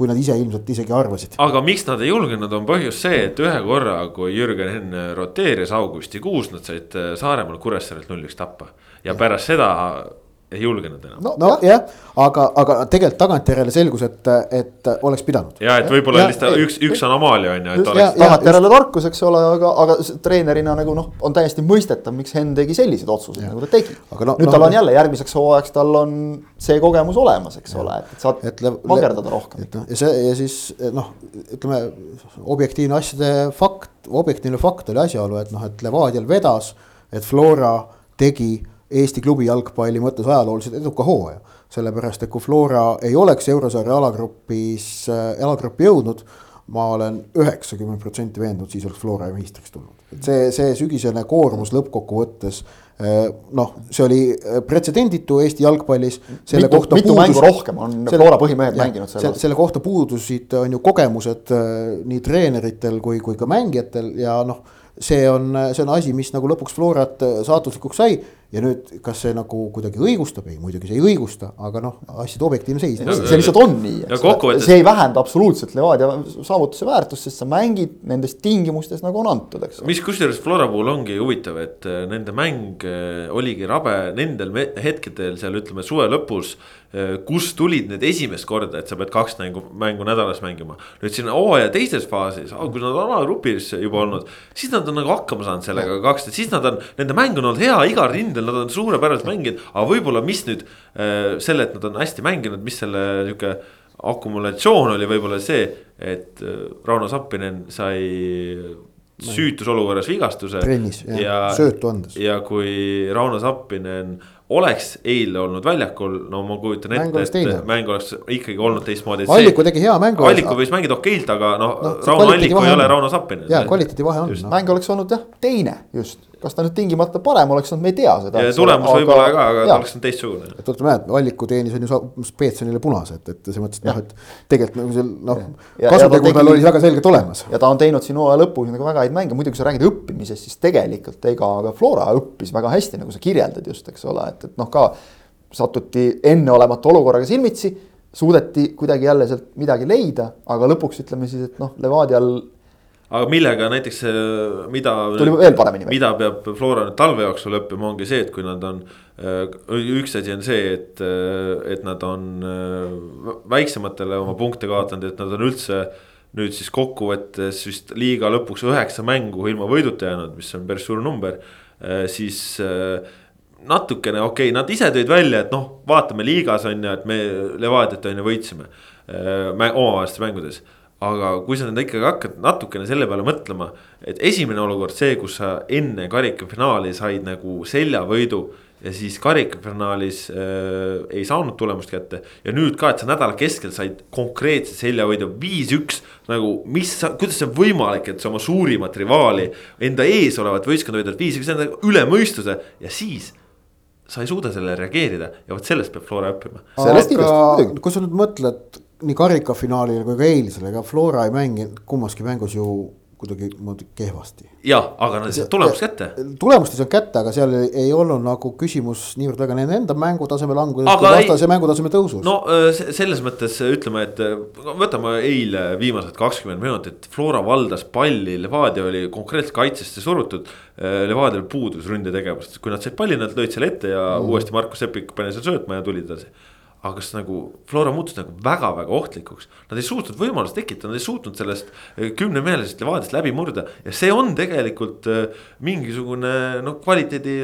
kui nad ise ilmselt isegi arvasid. aga miks nad ei julgenud, on põhjus see, et ühe korra, kui Jürgen Henn roteeris augustikuus, nad said Saaremaal Kuressaarelt null-üks tappa ja, ja pärast seda ei julgenud enam. no, no jah, aga, aga tegelikult tagantjärele selgus, et, et oleks pidanud. ja et võib-olla lihtsalt üks, üks anomaalia on ju, et oleks. tagantjärele tarkus, eks ole, aga, aga treenerina nagu noh, on täiesti mõistetav, miks Henn tegi selliseid otsuseid, nagu ta tegi. No, nüüd no, tal on jälle järgmiseks hooajaks, tal on see kogemus olemas, eks ja. ole, et saad et magerdada rohkem. et noh, ja see ja siis noh, ütleme objektiivne asjade fakt, objektiivne fakt oli asjaolu, et noh, et Levadial vedas, et Flora tegi Eesti klubi jalgpalli mõttes ajalooliselt eduka hooaja. sellepärast, et kui Flora ei oleks eurosarja alagrupis, äh, alagruppi jõudnud, ma olen üheksakümmend protsenti veendunud, siis oleks Flora meistriks tulnud et see, see sügisene koormus lõppkokkuvõttes noh, see oli pretsedenditu Eesti jalgpallis. mitu, mitu puudus, rohkem on selle, Flora põhimehed jah, mänginud selle, selle kohta puudusid on ju kogemused nii treeneritel kui, kui ka mängijatel ja noh see on, see on asi, mis nagu lõpuks Florat saatuslikuks sai ja nüüd, kas see nagu kuidagi õigustab, ei muidugi see ei õigusta, aga noh, asjade objektiivne seis. see lihtsalt on nii, see ei vähenda absoluutselt Levadia saavutuse väärtust, sest sa mängid nendes tingimustes nagu on antud, eks. mis kusjuures Flora puhul ongi huvitav, et äh, nende mäng äh, oligi rabe nendel hetkedel seal ütleme suve lõpus kust tulid need esimest korda, et sa pead kaks mängu, mängu nädalas mängima. nüüd siin hooaja teises faasis, kui nad on alagrupis juba olnud, siis nad on nagu hakkama saanud sellega kaks, siis nad on, nende mäng on olnud hea igal rindel, nad on suurepäraselt mänginud. aga võib-olla, mis nüüd äh, selle, et nad on hästi mänginud, mis selle nihuke akumulatsioon oli võib-olla see, et äh, Rauno Sappinen sai süütus olukorras vigastuse. trennis ja, söötu andes. ja kui Rauno Sappinen oleks eile olnud väljakul, no ma kujutan ette, et teine. mäng oleks ikkagi olnud teistmoodi. Alliku tegi hea mängu. Alliku võis mängida okeilt, aga noh no, no, Rauno Alliku ei ole Rauno Sappinen. jaa, kvaliteedi vahe on. Mäng oleks olnud jah, teine just kas ta nüüd tingimata parem oleks olnud, me ei tea seda. ja tulemus võib-olla ka, aga ta oleks olnud teistsugune. et oota, mäletad, Alliku teenis on ju Peetsonile punase, et, et selles mõttes, et noh, et tegelikult nagu seal noh. kasutegu tal oli väga selgelt olemas. ja ta on teinud siin hooaja lõpus nagu väga häid mänge, muidugi kui sa räägid õppimisest, siis tegelikult ega ka Flora õppis väga hästi, nagu sa kirjeldad just, eks ole, et, et noh, ka satuti enneolematu olukorraga silmitsi suudeti kuidagi jälle sealt midagi leida, aga lõpuks ütleme siis, et noh, Levadial aga millega näiteks, mida. tuli veel paremini. mida peab Flora nüüd talve jooksul õppima, ongi see, et kui nad on. Äh, üks asi on see, et, äh, et nad on äh, väiksematele oma punkte kaotanud, et nad on üldse. nüüd siis kokkuvõttes vist liiga lõpuks üheksa mängu ilma võiduta jäänud, mis on päris suur number, siis natukene okei okay,, nad ise tõid välja, et noh, vaatame liigas on ju, et me Levadiat on ju võitsime omavahelistes mängudes aga kui sa nüüd ikkagi hakkad natukene selle peale mõtlema, et esimene olukord, see, kus sa enne karikafinaali said nagu seljavõidu ja siis karikafinaalis äh, ei saanud tulemust kätte. ja nüüd ka, et sa nädala keskel said konkreetse seljavõidu viis-üks nagu, mis, kuidas see on võimalik, et sa oma suurimat rivaali, enda ees olevat võistkonda võidad viis-üks, see on nagu üle mõistuse ja siis sa ei suuda sellele reageerida ja vot sellest peab Flora õppima. aga kui sa nüüd mõtled nii karikafinaalile kui ka eilsele, ega Flora ei mänginud kummaski mängus ju kuidagi kehvasti. jah, aga nad said tulemust kätte. tulemust ei saanud kätte, aga seal ei, ei olnud nagu küsimus niivõrd väga nende enda mängutaseme languses kui vastase ei... mängutaseme tõusus. no selles mõttes ütleme, et võtame eile viimased kakskümmend minutit, Flora valdas palli, Levadia oli konkreetselt kaitsesse surutud. Levadial puudus ründetegevust, kui nad said palli, nad lõid selle ette ja mm. uuesti Markus Sepik pani seal söötma ja tulid edasi aga kas nagu Flora muutus nagu väga-väga ohtlikuks. Nad ei suutnud võimalust tekitada, nad ei suutnud sellest eh, kümnemehelisest Levadiast läbi murda ja see on tegelikult eh, mingisugune noh, kvaliteedi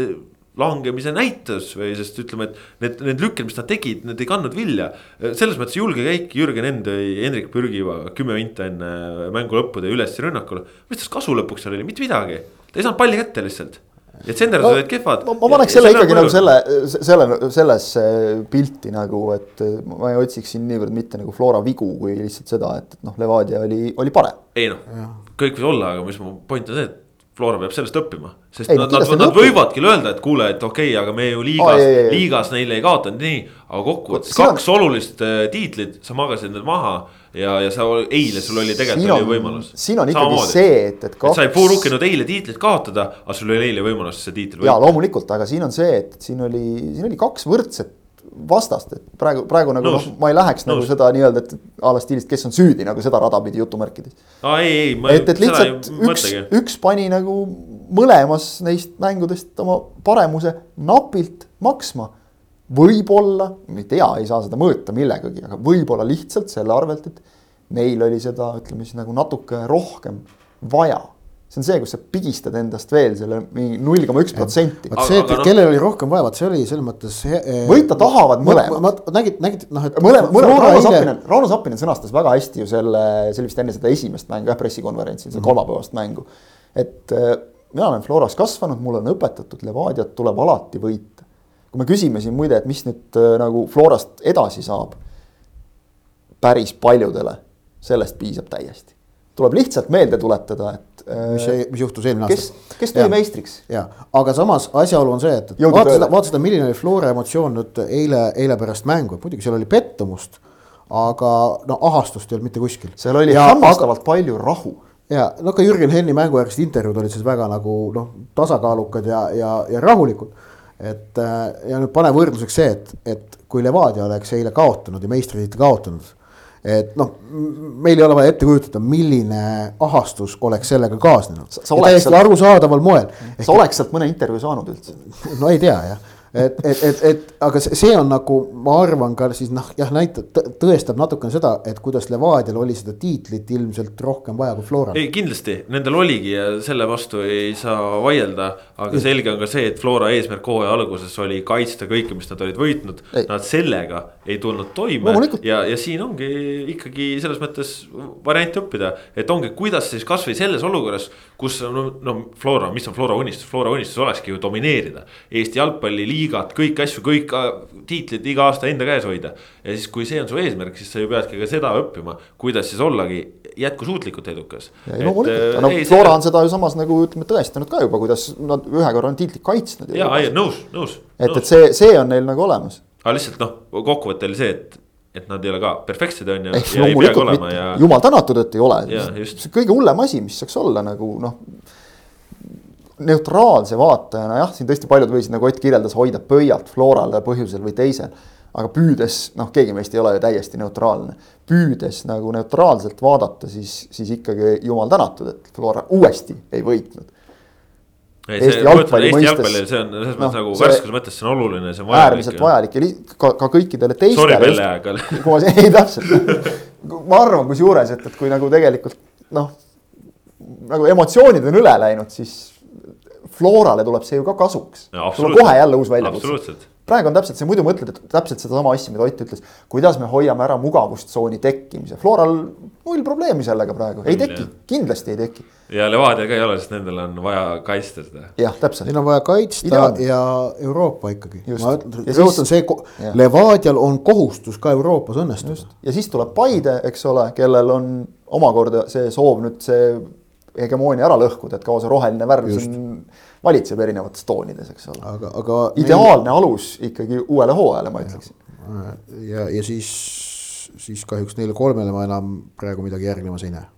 langemise näitus või sest ütleme, et need, need lükked, mis nad tegid, need ei kandnud vilja. Eh, selles mõttes julge käik, Jürgen End tõi Hendrik Pürgiva kümme vinta enne mängu lõppu tõi üles rünnakule. mis tast kasu lõpuks seal oli, mitte midagi, ta ei saanud palli kätte lihtsalt et Senderid no, olid kehvad. ma paneks selle ikkagi nagu selle, selle, sellesse pilti nagu, et ma ei otsiks siin niivõrd mitte nagu Flora vigu, kui lihtsalt seda, et, et noh, Levadia oli, oli parem. ei noh, kõik võib olla, aga mis mu point on see, et Flora peab sellest õppima, sest ei, nad, nad, nad võivadki öelda, et kuule, et okei okay,, aga me ju liigas oh,, liigas neile ei kaotanud, nii. aga kokkuvõttes kaks on... olulist tiitlit, sa magasid need maha ja, ja sa eile sul oli tegelikult on, oli võimalus. siin on ikkagi Samamoodi. see, et, et kaks. sa ei puurukinud eile tiitlit kaotada, aga sul oli eile võimalus see tiitel võita. ja loomulikult, aga siin on see, et siin oli, siin oli kaks võrdset vastast, et praegu, praegu nagu noh, ma ei läheks nagu Nõus. nagu seda nii-öelda, et a la stiilist, kes on süüdi nagu seda rada pidi jutumärkides. et, et lihtsalt üks, üks pani nagu mõlemas neist mängudest oma paremuse napilt maksma. võib-olla, ma ei tea, ei saa seda mõõta millegagi, aga võib-olla lihtsalt selle arvelt, et neil oli seda, ütleme siis nagu natuke rohkem vaja see on see, kus sa pigistad endast veel selle mingi null koma üks protsenti. vot see, et kellel oli rohkem vaja, vot see oli selles mõttes. võita tahavad mõlemad. nägid, nägid noh, et. mõlemad, mõlemad, Rauno Sappinen, Rauno Sappinen sõnastas väga hästi ju selle, see oli vist enne seda esimest mängu jah, pressikonverentsil, seda mm -hmm. kolmapäevast mängu. et äh, mina olen Floras kasvanud, mulle on õpetatud, Levadiat tuleb alati võita. kui me küsime siin muide, et mis nüüd äh, nagu Florast edasi saab. päris paljudele sellest piisab täiesti tuleb lihtsalt meelde tuletada, et. mis, mis juhtus eelmine kes, aasta. kes tuli meistriks. ja, aga samas asjaolu on see, et, et vaata seda, vaata seda, milline oli Flora emotsioon nüüd eile, eile pärast mängu, muidugi seal oli pettumust. aga no ahastust ei olnud mitte kuskil. seal oli hämmastavalt aga... palju rahu ja no ka Jürgen Henni mängujärgsed intervjuud olid siis väga nagu noh, tasakaalukad ja, ja, ja rahulikud. et ja nüüd pane võrdluseks see, et, et kui Levadia oleks eile kaotanud ja meistritiitli kaotanud et noh, meil ei ole vaja ette kujutada, milline ahastus oleks sellega kaasnenud. täiesti arusaadaval moel. sa oleks sealt mõne intervjuu saanud üldse? no ei tea jah et, et, et, et aga see on nagu, ma arvan ka siis noh, jah, näitab, tõestab natukene seda, et kuidas Levadial oli seda tiitlit ilmselt rohkem vaja kui Floral. ei, kindlasti, nendel oligi ja selle vastu ei saa vaielda. aga selge on ka see, et Flora eesmärk hooaja alguses oli kaitsta kõike, mis nad olid võitnud. Nad sellega ei tulnud toime. Ja, ja siin ongi ikkagi selles mõttes variant õppida, et ongi, kuidas siis kasvõi selles olukorras, kus no, no Flora, mis on Flora unistus, Flora unistus olekski ju domineerida. Eesti jalgpalliliiga liigat, kõiki asju, kõik tiitlid iga aasta enda käes hoida. ja siis, kui see on su eesmärk, siis sa ju peadki ka seda õppima, kuidas siis ollagi jätkusuutlikult edukas. loomulikult, no ei, Flora on seda ju samas nagu ütleme tõestanud ka juba, kuidas nad ühe korra on tiitlit kaitsnud. ja, ei nõus, nõus. et, et see, see on neil nagu olemas. aga lihtsalt noh, kokkuvõte oli see, et et nad ei ole ka perfektsed on ju. ja ei peagi olema ja. jumal tänatud, et ei ole. see kõige hullem asi, mis saaks olla nagu noh neutraalse vaatajana jah, siin tõesti paljud võisid, nagu Ott kirjeldas, hoida pöialt Florale põhjusel või teisel. aga püüdes, noh, keegi meist ei ole ju täiesti neutraalne. püüdes nagu neutraalselt vaadata, siis, siis ikkagi jumal tänatud, et Flora uuesti ei võitnud. ei, see, jalgpalli Eesti jalgpallil, see on selles mõttes no, nagu värskuse mõttes, see on oluline, see on vajalik. äärmiselt vajalik ja ka, ka kõikidele teistele. Sorry Pelle, aga. ei täpselt, ma arvan kusjuures, et, et kui nagu tegelikult noh, nagu emotsioonid on üle läinud, siis Florale tuleb see ju ka kasuks. tuleb kohe jälle uus väljakutse. praegu on täpselt see, muidu mõtled, et täpselt sedasama asja, mida Ott ütles. kuidas me hoiame ära mugavustsooni tekkimise, Floral null probleemi sellega praegu, ei teki, kindlasti ei teki. ja Levadia ka ei ole, sest nendel on vaja kaitsta seda. jah, täpselt. Neil on vaja kaitsta Ideaalne. ja Euroopa ikkagi. ma rõhutan, see. Levadial on kohustus ka Euroopas õnnestuda. ja siis tuleb Paide, eks ole, kellel on omakorda see soov nüüd see hegemoonia ära lõhkuda, et kaua see roheline värv siin valitseb erinevates toonides, eks ole. aga, aga. ideaalne meil... alus ikkagi uuele hooajale, ma ütleksin. ja, ja siis, siis kahjuks neile kolmele ma enam praegu midagi järgnemas ei näe.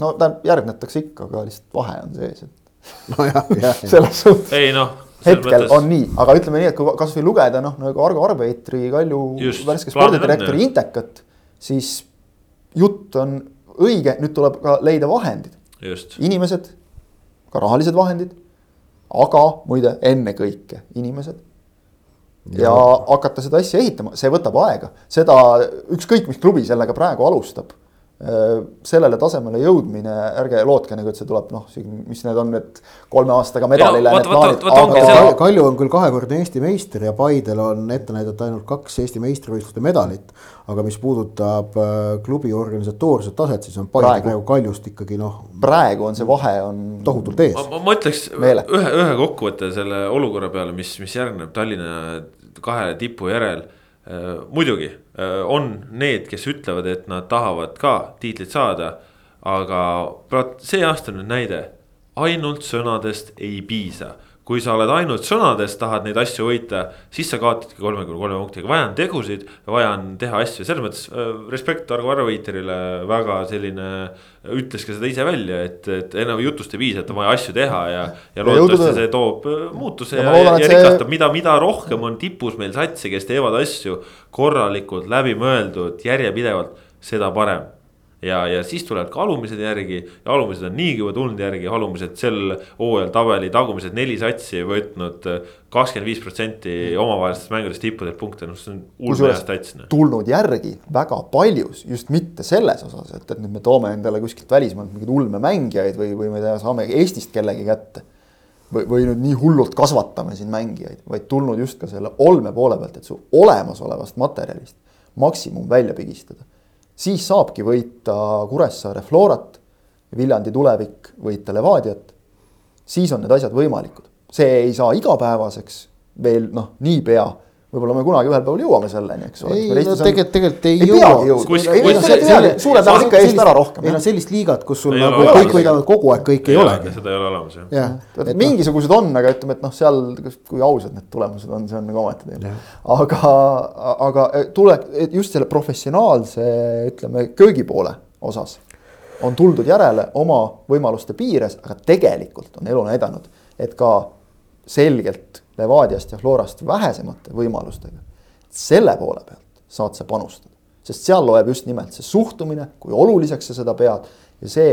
no tähendab, järgnetakse ikka, aga lihtsalt vahe on sees, et. nojah, jah. selles suhtes. ei noh hetkel mõttes... on nii, aga ütleme nii, et kui kasvõi lugeda noh, nagu Argo Arbeitri, Kalju värske spordidirektori intekat, siis jutt on õige, nüüd tuleb ka leida vahendid. Inimesed, ka rahalised vahendid aga muide, ennekõike inimesed. ja hakata seda asja ehitama, see võtab aega, seda ükskõik, mis klubi sellega praegu alustab sellele tasemele jõudmine, ärge lootke nagu, et see tuleb noh, mis need on need kolme aastaga medalile. Aga... Kalju on küll kahekordne Eesti meister ja Paidel on ette näidata ainult kaks Eesti meistrivõistluste medalit. aga mis puudutab äh, klubi organisatoorset taset, siis on Paide praegu, praegu Kaljust ikkagi noh. praegu on see vahe on. tohutult ees. ma, ütleks ühe, ühe kokkuvõtte selle olukorra peale, mis, mis järgneb Tallinna kahe tipu järel Äh, muidugi äh, on need, kes ütlevad, et nad tahavad ka tiitlit saada. aga see aasta on nüüd näide, ainult sõnadest ei piisa kui sa oled ainult sõnades, tahad neid asju võita, siis sa kaotadki kolmekümne kolme punktiga, vaja on tegusid ja vaja on teha asju, selles mõttes äh, respekt Argo Arveiterile väga selline. ütles ka seda ise välja, et, et enam jutust ei piisa, et on vaja asju teha ja, ja loodetavasti see toob äh, muutuse ja, ja, ja, ja rikastab see..., mida, mida rohkem on tipus meil satsi, kes teevad asju korralikult, läbimõeldud, järjepidevalt, seda parem ja, ja siis tulevad ka alumised järgi ja alumised on niigi juba tulnud järgi, alumised sel hooajal tabeli tagumised neli satsi võtnud kakskümmend viis protsenti omavahelistest mängudest tippudelt punkte, noh see on ulme stats. Noh. tulnud järgi väga paljus, just mitte selles osas, et, et nüüd me toome endale kuskilt välismaalt mingeid ulmemängijaid või, või ma ei tea, saame Eestist kellegi kätte. või, või nüüd nii hullult kasvatame siin mängijaid, vaid tulnud just ka selle olme poole pealt, et su olemasolevast materjalist maksimum välja pigistada siis saabki võita Kuressaare Florat, Viljandi tulevik võita Levadiat. siis on need asjad võimalikud, see ei saa igapäevaseks veel noh, niipea, võib-olla me kunagi ühel päeval jõuame selleni, eks ole. ei no tegelikult, tegelikult ei, ei jõua. Suured lähevad ikka eest ära rohkem. ei no sellist liigat, kus sul nagu kõik võidavad kogu aeg, kõik ei olegi. seda ei ole olemas jah. jah, mingisugused on, aga ütleme, et noh, seal, kui ausad need tulemused on, see on nagu omaette teema. aga, aga tule, et just selle professionaalse, ütleme, köögipoole osas on tuldud järele oma võimaluste piires, aga tegelikult on elu näidanud, et ka selgelt Levadiast ja Florast vähesemate võimalustega, selle poole pealt saad sa panustada. sest seal loeb just nimelt see suhtumine, kui oluliseks sa seda pead ja see,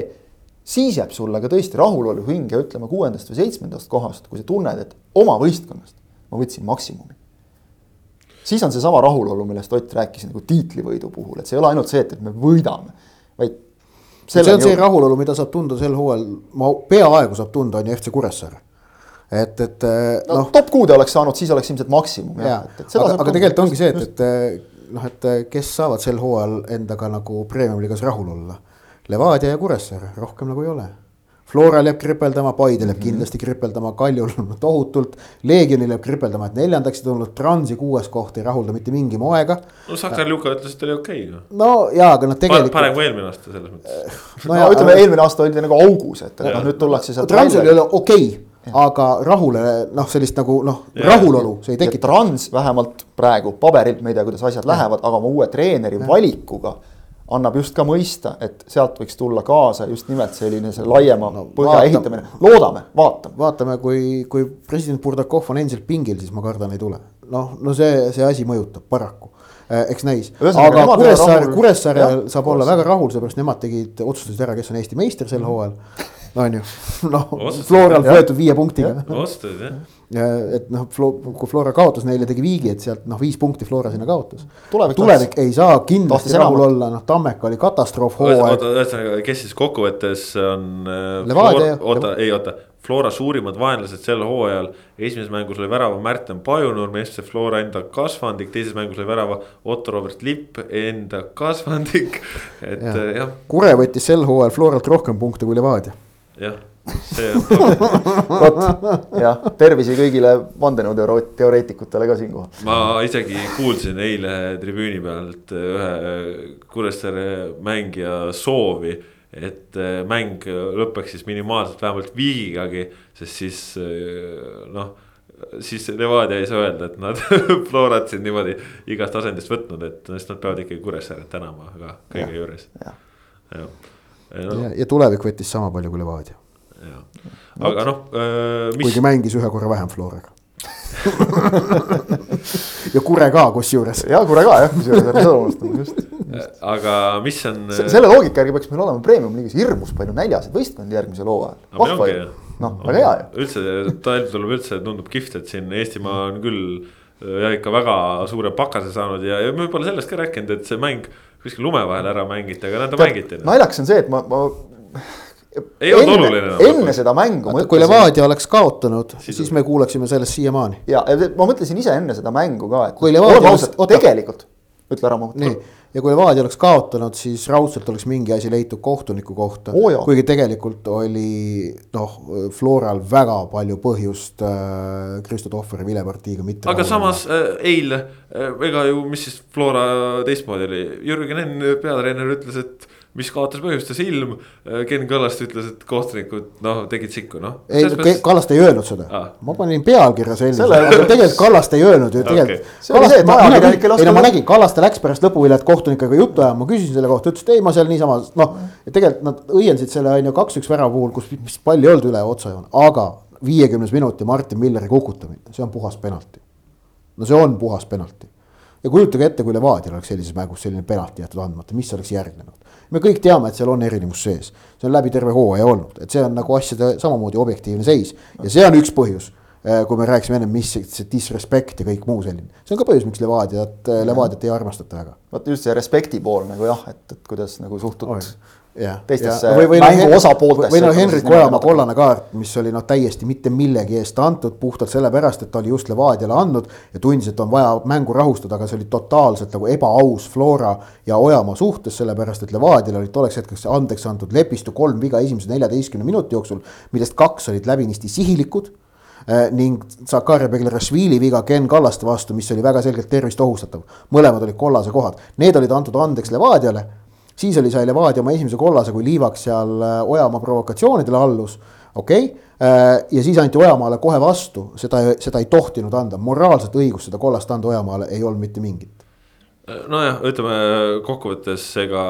siis jääb sulle ka tõesti rahulolu hinge, ütleme kuuendast või seitsmendast kohast, kui sa tunned, et oma võistkonnast ma võtsin maksimumi. siis on seesama rahulolu, millest Ott rääkis nagu tiitlivõidu puhul, et see ei ole ainult see, et, et me võidame, vaid. see on see rahulolu, mida saab tunda sel hooajal, ma peaaegu saab tunda, on ju FC Kuressaare. Et, et no, noh. top kuude oleks saanud, siis oleks ilmselt maksimum jaa, aga, aga tegelikult ongi see, et, et noh, et kes saavad sel hooajal endaga nagu premium-liigas rahul olla. Levadia ja Kuressaare, rohkem nagu ei ole. Floral jääb kripeldama, Paidel jääb mm -hmm. kindlasti kripeldama, Kaljul tohutult. Leegionil jääb kripeldama, et neljandaks tulnud Transi kuues koht ei rahulda mitte mingi moega. no Sakar Luka ütles, et oli okei okay, noh. no jaa, aga noh, tegelikult. parem kui eelmine aasta selles mõttes. no, no ütleme aga..., eelmine aasta oldi nagu augus, et noh, nüüd tullakse sealt. Transil ei ole okei okay, aga rahule noh, sellist nagu noh, rahulolu see ei tekita. Trans vähemalt praegu paberilt, me ei tea, kuidas asjad ja. lähevad, aga oma uue treeneri ja. valikuga annab just ka mõista, et sealt võiks tulla kaasa just nimelt selline see laiema no, põhja vaatame, ehitamine, loodame, vaatame. vaatame, kui, kui president Burdakov on endiselt pingil, siis ma kardan, ei tule. noh, no see, see asi mõjutab paraku eh,, eks näis. aga Kuressaare, Kuressaare saab olla väga rahul, seepärast nemad tegid, otsustasid ära, kes on Eesti meister sel hooajal on ju, noh, Floral võetud viie punktiga. otsustasid jah et noh, kui Flora kaotas neile, tegi viigi, et sealt noh, viis punkti Flora sinna kaotas. tulevik, tulevik ei saa kindlasti rahul olla, noh, Tammeka oli katastroof hooaeg. ühesõnaga, kes siis kokkuvõttes on. Levadia. oota, ei oota, Flora suurimad vaenlased sel hooajal. esimeses mängus oli värava Märten Pajunurm, FC Flora enda kasvandik, teises mängus oli värava Otto Robert Lipp, enda kasvandik, et ja. jah. Kure võttis sel hooajal Floralt rohkem punkte kui Levadia. Jah see on vot jah, tervisi kõigile vandenõuteoreetikutele ka siinkohal. ma isegi kuulsin eile tribüüni pealt ühe Kuressaare mängija soovi, et mäng lõpeks siis minimaalselt vähemalt viigigagi, sest siis noh siis Levadia ei saa öelda, et nad Florat siin niimoodi igast asendist võtnud, et sest nad peavad ikkagi Kuressaaret tänama ka kõige ja, juures. ja, ja, no. ja, ja tulevik võttis sama palju kui Levadia aga noh äh,. Mis... kuigi mängis ühe korra vähem Floraga ja Kure ka kusjuures. ja Kure ka jah, kusjuures ärme seda unustame just, just.. aga mis on. selle loogika järgi peaks meil olema premium liigas hirmus palju näljaseid võistkondi järgmisel hooajal. noh, väga hea ju. üldse talv tuleb üldse, tundub kihvt, et siin Eestimaa on küll jah, ikka väga suure pakase saanud ja, ja me pole sellest ka rääkinud, et see mäng kuskil lume vahel ära mängiti, aga näed, ta mängiti. naljakas on see, et ma, ma ei olnud oluline enam. enne seda mängu. kui Levadia oleks kaotanud, siis me kuuleksime sellest siiamaani. ja, ma mõtlesin ise enne seda mängu ka, et. kui Levadia oleks, tegelikult, ütle ära Mahmut. nii, ja kui Levadia oleks kaotanud, siis raudselt oleks mingi asi leitud kohtuniku kohta oh,. kuigi tegelikult oli noh, Floral väga palju põhjust äh, Kristo Tohveri vilepartiiga mitte. aga samas äh, eile äh,, ega ju, mis siis Flora teistmoodi oli, Jürgen Enn, peatreener ütles, et mis kaotas põhjustas ilm. Ken Kallast ütles, et kohtunikud noh, tegid sikku noh. ei, mõttes... Kallast ei öelnud seda ah., ma panin pealkirja selliseks, aga tegelikult Kallast ei öelnud ju tegelikult okay.. see oli see, et ajakirjanikel oskas. ei no ma nägin, Kallaste läks pärast lõpuvilet kohtunikega juttu ajama, ma küsisin selle kohta, ütles, et ei, ma seal niisama noh. ja tegelikult nad õiendasid selle on ju kaks-üks värava puhul, kus vist palli ei olnud üle otsajoone, aga viiekümnes minuti Martin Milleri kukutamine, see on puhas penalti. no see on puhas penalti ja kujutage ette, kui Levadial oleks sellises mängus selline penalti jäetud andmata, mis oleks järgnenud. Me kõik teame, et seal on erinevus sees, see on läbi terve hooaja olnud, et see on nagu asjade samamoodi objektiivne seis. Ja see on üks põhjus eh, kui me rääkisime ennem, mis see disrespect ja kõik muu selline, see on ka põhjus, miks Levadiat, Levadiat ei armastata väga. vot just see respekti pool nagu jah, et, et kuidas nagu suhtud oh, teistesse või, või mängu no, osapooltesse. või no Henrik Ojamaa kollane kaart, mis oli noh, täiesti mitte millegi eest antud, puhtalt sellepärast, et ta oli just Levadiale andnud. ja tundis, et on vaja mängu rahustada, aga see oli totaalselt nagu ebaaus Flora ja Ojamaa suhtes, sellepärast et Levadiale olid tolleks hetkeks andeks antud Lepistu kolm viga esimese neljateistkümne minuti jooksul. millest kaks olid läbinisti sihilikud äh, ning Zakaria Beglerašvili viga Ken Kallaste vastu, mis oli väga selgelt tervist ohustatav. mõlemad olid kollase kohad, need olid antud andeks Levadiale. Siis oli, sai Levadia oma esimese kollase, kui Liivak seal äh, Ojamaa provokatsioonidele allus, okei okay ja siis anti Ojamaale kohe vastu, seda, seda ei tohtinud anda, moraalset õigust seda kollast anda Ojamaale ei olnud mitte mingit nojah, ütleme kokkuvõttes ega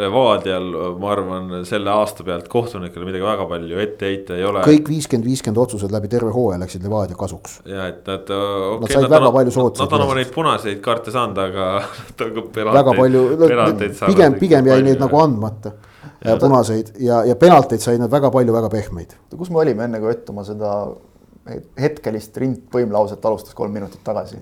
Levadial, ma arvan, selle aasta pealt kohtunikele midagi väga palju ette heita ei ole. kõik viiskümmend, viiskümmend otsused läbi terve hooaja läksid Levadia kasuks. ja et nad okay,. Nad said nad väga on, palju soodsaid. Nad on oma neid punaseid kaarte saanud, aga. väga palju, pigem, pigem jäi neid nagu andmata ja punaseid ja, ja penalteid said nad väga palju, väga pehmeid. kus me olime enne, kui Õttumaa seda hetkelist rindpõimlauset alustas kolm minutit tagasi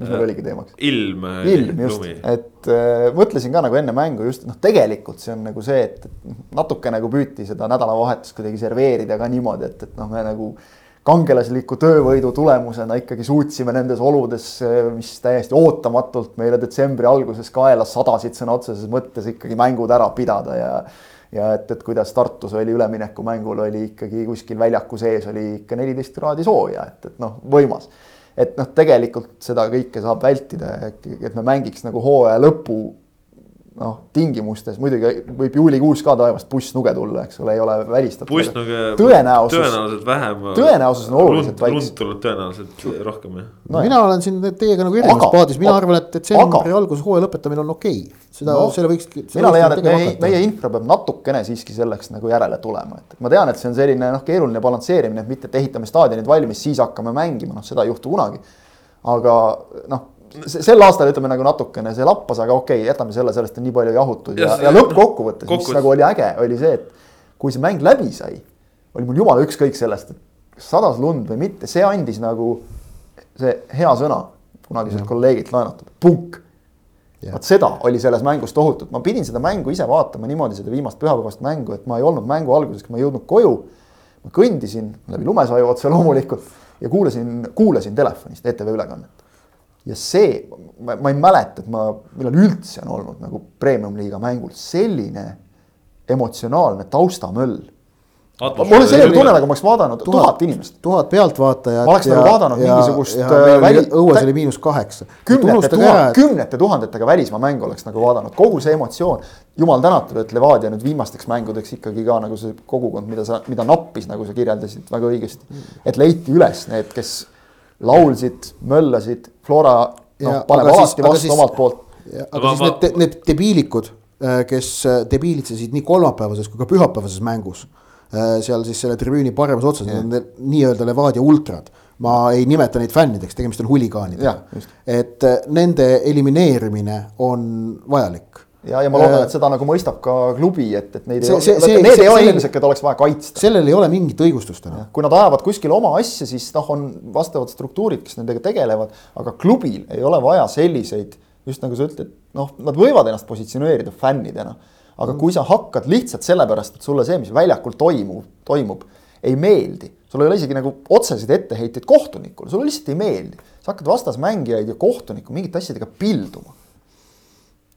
mis meil oligi teemaks? ilm. ilm just, et äh, mõtlesin ka nagu enne mängu just noh, tegelikult see on nagu see, et, et natuke nagu püüti seda nädalavahetust kuidagi serveerida ka niimoodi, et, et noh, me nagu kangelasliku töövõidu tulemusena ikkagi suutsime nendes oludes, mis täiesti ootamatult meile detsembri alguses kaela sadasid sõna otseses mõttes ikkagi mängud ära pidada ja ja et, et kuidas Tartus oli üleminekumängul oli ikkagi kuskil väljaku sees oli ikka neliteist kraadi sooja, et, et noh, võimas et noh, tegelikult seda kõike saab vältida, et me mängiks nagu hooaja lõpu noh, tingimustes muidugi võib juulikuus ka taevast bussnuge tulla, eks ole, ei ole välistatud. bussnuge tõenäosus, tõenäoliselt vähem. tõenäosus on oluliselt väiksem. lund tuleb tõenäoliselt rohkem jah no,. mina olen siin teiega nagu erinevas paadis, mina arvan, et detsembri alguses hooaja lõpetamine on okei okay.. seda no,, selle võiks. mina leian, et meie, meie infra peab natukene siiski selleks nagu järele tulema, et ma tean, et see on selline noh, keeruline balansseerimine, et mitte, et ehitame staadionid valmis, siis hakkame mängima, noh, seda ei juhtu kunagi. aga noh sel aastal ütleme nagu natukene see lappas, aga okei okay,, jätame selle, sellest on nii palju jahutud ja, ja, ja lõppkokkuvõttes Kokkuvõttes. mis nagu oli äge, oli see, et kui see mäng läbi sai, oli mul jumala ükskõik sellest, et sadas lund või mitte, see andis nagu see hea sõna kunagiselt kolleegilt laenatud, punk. vot seda oli selles mängus tohutult, ma pidin seda mängu ise vaatama niimoodi, seda viimast pühapäevast mängu, et ma ei olnud mängu alguses, kui ma ei jõudnud koju. ma kõndisin läbi lumesaju otse loomulikult ja kuulasin, kuulasin telefonist ETV ülekannet ja see, ma, ma ei mäleta, et ma, millal üldse on olnud nagu premium-liiga mängul selline emotsionaalne taustamöll. mul on selline tunne, nagu ma oleks vaadanud tuhat, tuhat inimest. tuhat pealtvaatajat. ma oleks nagu vaadanud ja, mingisugust. Äh, väli... õues oli miinus kaheksa. kümnete, tuhat, kümnete tuhandetega välismaa mängu oleks nagu vaadanud, kogu see emotsioon. jumal tänatud, et Levadia nüüd viimasteks mängudeks ikkagi ka nagu see kogukond, mida sa, mida nappis, nagu sa kirjeldasid väga õigesti. et leiti üles need, kes laulsid, möllasid, Flora noh, paneb alati vastu siis, omalt poolt. aga siis need, need debiilikud, äh, kes äh, debiilitsesid nii kolmapäevases kui ka pühapäevases mängus. Äh, seal siis selle tribüüni paremas otsas, need on nii-öelda Levadia ultrad ma ei nimeta neid fännideks, tegemist on huligaanidega. et nende elimineerimine on vajalik ja, ja ma loodan, et seda nagu mõistab ka klubi, et, et neid see, ei ole, need see, ei ole inimesed, keda oleks vaja kaitsta. sellel ei ole mingit õigustust täna. kui nad ajavad kuskil oma asja, siis noh, on vastavad struktuurid, kes nendega tegelevad, aga klubil ei ole vaja selliseid, just nagu sa ütled, noh, nad võivad ennast positsioneerida fännidena. aga kui sa hakkad lihtsalt sellepärast, et sulle see, mis väljakul toimub, toimub, ei meeldi, sul ei ole isegi nagu otseseid etteheiteid kohtunikule, sulle lihtsalt ei meeldi. sa hakkad vastasmängijaid ja kohtunikku mingite asjadega pilduma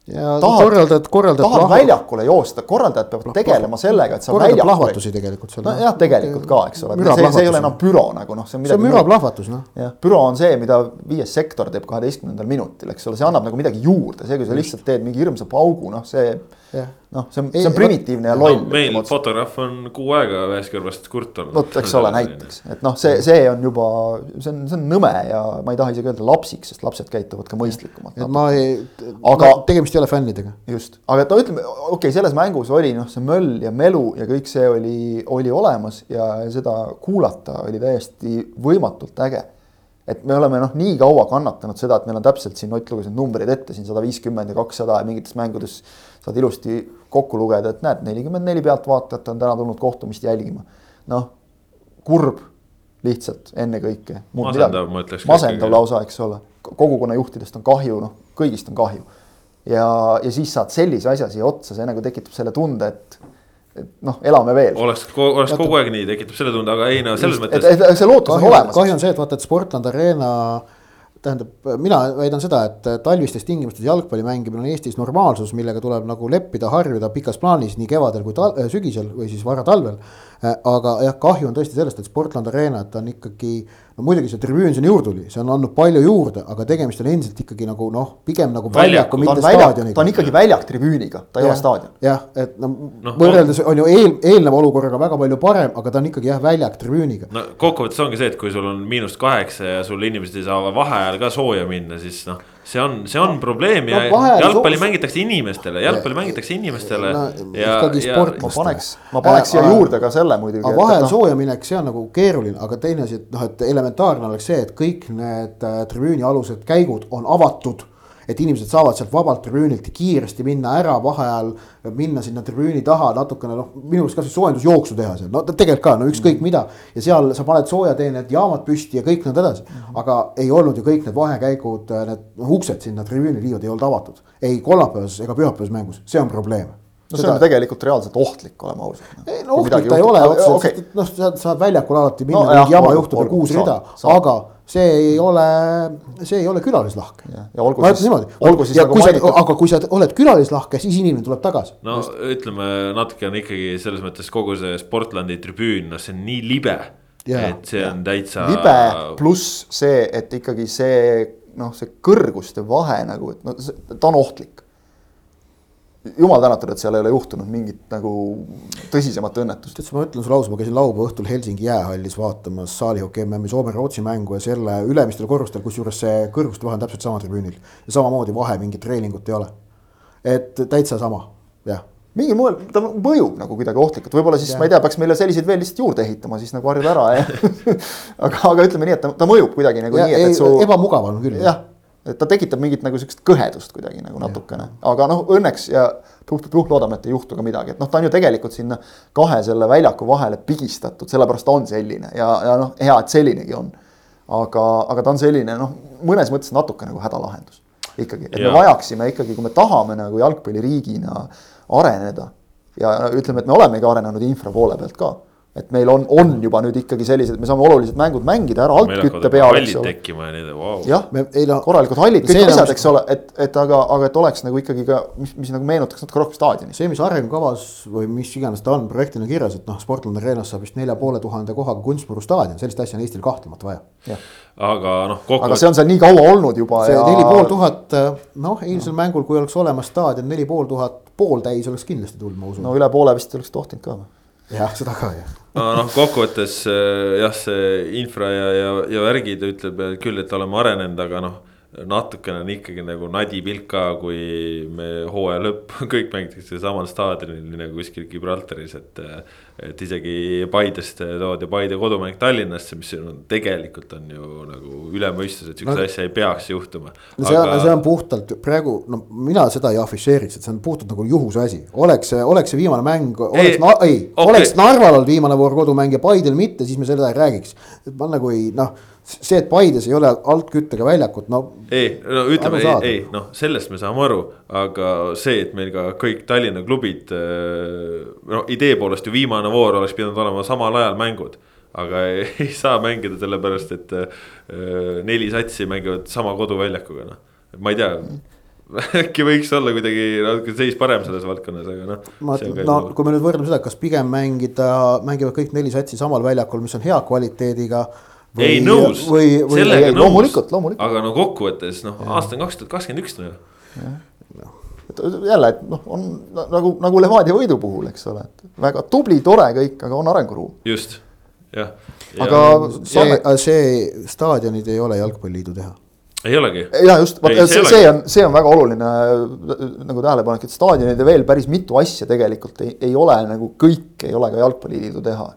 ja tahad, korraldajad, korraldajad. tahad plahvat... väljakule joosta, korraldajad peavad plahvat... tegelema sellega, et sa väljakule. plahvatusi tegelikult seal. nojah, tegelikult ka, eks ole, see, see ei ole enam büro nagu noh, see on midagi. see on müraplahvatus noh. jah, büro on see, mida viies sektor teeb kaheteistkümnendal minutil, eks ole, see annab nagu midagi juurde, see, kui sa lihtsalt teed mingi hirmsa paugu, noh, see noh, see on, see on primitiivne ja loll no,. meil fotograaf on kuu aega ühest kõrvast kurt olnud. vot, eks ole, näiteks, et noh, see, see on juba, see on, see on nõme ja ma ei taha isegi öelda lapsik, sest lapsed käituvad ka mõistlikumalt. et ma ei, aga no, tegemist ei ole fännidega. just, aga et no ütleme, okei okay,, selles mängus oli noh, see möll ja melu ja kõik see oli, oli olemas ja seda kuulata oli täiesti võimatult äge et me oleme noh, nii kaua kannatanud seda, et meil on täpselt siin, Ott luges need numbrid ette siin sada viiskümmend ja kakssada ja mingites mängudes saad ilusti kokku lugeda, et näed, nelikümmend neli pealtvaatajat on täna tulnud kohtumist jälgima. noh, kurb lihtsalt ennekõike. masendav, ma ütleks. masendav lausa, eks ole, kogukonna juhtidest on kahju, noh, kõigist on kahju. ja, ja siis saad sellise asja siia otsa, see nagu tekitab selle tunde, et et noh, elame veel. oleks, oleks kogu aeg nii, tekitab selle tunde, aga ei no selles Just, mõttes. see lootus on olemas. kahju on see, et vaata, et Sportland Arena tähendab, mina väidan seda, et talvistes tingimustes jalgpalli mängimine on Eestis normaalsus, millega tuleb nagu leppida, harjuda pikas plaanis nii kevadel kui sügisel või siis varatalvel. Aga jah, kahju on tõesti sellest, et Sportland Arena, et ta on ikkagi no muidugi see tribüün sinna juurde tuli, see on andnud palju juurde, aga tegemist on endiselt ikkagi nagu noh, pigem nagu väljaku, mitte väljak, staadioniga. ta on ikkagi väljak tribüüniga, ta ei ole staadion. jah, et no, Noh, no võrreldes on ju eel, eelneva olukorraga väga palju parem, aga ta on ikkagi jah, väljak tribüüniga. no kokkuvõttes ongi see, et kui sul on miinus kaheksa ja sul inimesed ei saa vaheajal ka sooja minna, siis noh, see on, see on probleem ja no jalgpalli soo- mängitakse inimestele, jalgpalli mängitakse inimestele No, ja, ikkagi ja sport- ma paneks, ma paneks siia juurde ka selle muidugi. aga vahel sooja minek, see on nagu keeruline, aga teine asi, et noh, et elementaarne oleks see, et kõik need äh, tribüünialused käigud on avatud et inimesed saavad sealt vabalt tribüünilt kiiresti minna ära vaheajal, minna sinna tribüüni taha natukene noh, minu arust kasvõi soojendusjooksu teha seal, no tegelikult ka no ükskõik mida. ja seal sa paned soojateened, jaamad püsti ja kõik nõnda edasi. aga ei olnud ju kõik need vahekäigud, need noh, uksed sinna tribüüniliivad ei olnud avatud. ei kolmapäevases ega pühapäevases mängus, see on probleem. no see on tegelikult reaalselt ohtlik, oleme ausad. ei no ohtlik ta ei ole otseselt noh, sa saad väljakul alati minna No mingi jama juhtub ja kuus rida, aga see ei ole, see ei ole külalislahk. Jah, ja olgu ma siis- olgu siis ja nagu mainitud-, aga kui sa oled külalislahke, siis inimene tuleb tagasi. no ütleme natuke on ikkagi selles mõttes kogu see Sportlandi tribüün, noh, see on nii libe. Et see on täitsa. libe pluss see, et ikkagi see noh, see kõrguste vahe nagu, et no see, ta on ohtlik. Jumal tänatud, et seal ei ole juhtunud mingit nagu tõsisemat õnnetust. tead, ma ütlen sulle ausalt, ma käisin laupäeva õhtul Helsingi jäähallis vaatamas saalihoki MM-i Soome-Rootsi mängu ja selle ülemistel korrustel, kusjuures see kõrguste vahe on täpselt sama tribüünil. ja samamoodi vahe mingit treeningut ei ole. et täitsa sama, jah mingil moel ta mõjub nagu kuidagi ohtlikult, võib-olla siis ma ei tea, peaks meile selliseid veel lihtsalt juurde ehitama, siis nagu harjub ära ja aga, aga ütleme nii, et ta, ta mõjub kuidagi nagu ja, nii, et, et su ebamugav on küll. jah, et ta tekitab mingit nagu siukest kõhedust kuidagi nagu natukene, aga noh, õnneks ja puh-puh-puh loodame, et ei juhtu ka midagi, et noh, ta on ju tegelikult sinna kahe selle väljaku vahele pigistatud, sellepärast ta on selline. Ja, ja noh, hea, et sellinegi on. aga, aga ta on selline noh, mõnes mõttes natuke nagu hädalahendus. Ikkagi, et Jaa. me vajaksime ikkagi, kui me tahame nagu jalgpalliriigina areneda ja ütleme, et me olemegi arenenud infra poole pealt ka et meil on, on juba nüüd ikkagi sellised, me saame olulised mängud mängida ära altkütte hallid eks ole. tekkima ja nii edasi, vau. jah, me ei no korralikud hallid, kõik asjad, eks ole, et, et aga, aga et oleks nagu ikkagi ka, mis, mis nagu meenutaks natuke rohkem staadioni. see, mis arengukavas või mis iganes ta on projektina kirjas, et noh, Sportlandi areenas saab vist nelja poole tuhande kohaga kunstmuru staadion, sellist asja on Eestil kahtlemata vaja. aga noh, aga kokkuvõttes see on seal nii kaua olnud juba see ja neli pool tuhat, noh, eilsel mängul, kui oleks olemas staadion neli pool tuhat pooltäis oleks kindlasti tulnud, ma usun no üle poole vist oleks tohtinud ka. jah, seda ka jah. aga noh, kokkuvõttes äh, jah, see infra ja, ja, ja värgid ütleb küll, et oleme arenenud, aga noh. natukene on ikkagi nagu nadi pilk ka, kui me hooaja lõpp kõik mängitakse samal staadionil nagu kuskil Gibraltaris, et. Et isegi Paidest toodi Paide kodumäng Tallinnasse, mis on tegelikult on ju nagu üle mõistuse, et sihukest No- asja ei peaks juhtuma. no see on, see on puhtalt praegu, no mina seda ei afišeeriks, et see on puhtalt nagu juhuse asi, oleks see, oleks see viimane mäng, oleks, ei, okei. oleks Narval olnud viimane voor kodumäng ja Paidel mitte, siis me seda ei räägiks. et ma nagu ei noh, see, et Paides ei ole altküttega väljakut, no ei, no ütleme ei, ei noh, sellest me saame aru, aga see, et meil ka kõik Tallinna klubid. no idee poolest ju viimane voor oleks pidanud olema samal ajal mängud. aga ei, ei saa mängida sellepärast, et äh, neli satsi mängivad sama koduväljakuga, noh. ma ei tea, äkki võiks olla kuidagi natuke seis parem selles valdkonnas, aga noh. ma no kui me nüüd võrdleme seda, kas pigem mängida, mängivad kõik neli satsi samal väljakul, mis on hea kvaliteediga. ei nõus, sellega ei, nõus aga no kokkuvõttes noh, aasta on kaks tuhat kakskümmend üks noh. Et jälle, et noh, on nagu, nagu Levadia võidu puhul, eks ole, et väga tubli, tore kõik, aga on arenguruum. just, jah. Aga see, see staadionid ei ole jalgpalliliidu teha. ei olegi. ja just, vot see see, on, see on väga oluline äh, nagu tähelepanek, et staadionid ja veel päris mitu asja tegelikult ei, ei ole nagu kõik ei ole ka jalgpalliliidu teha.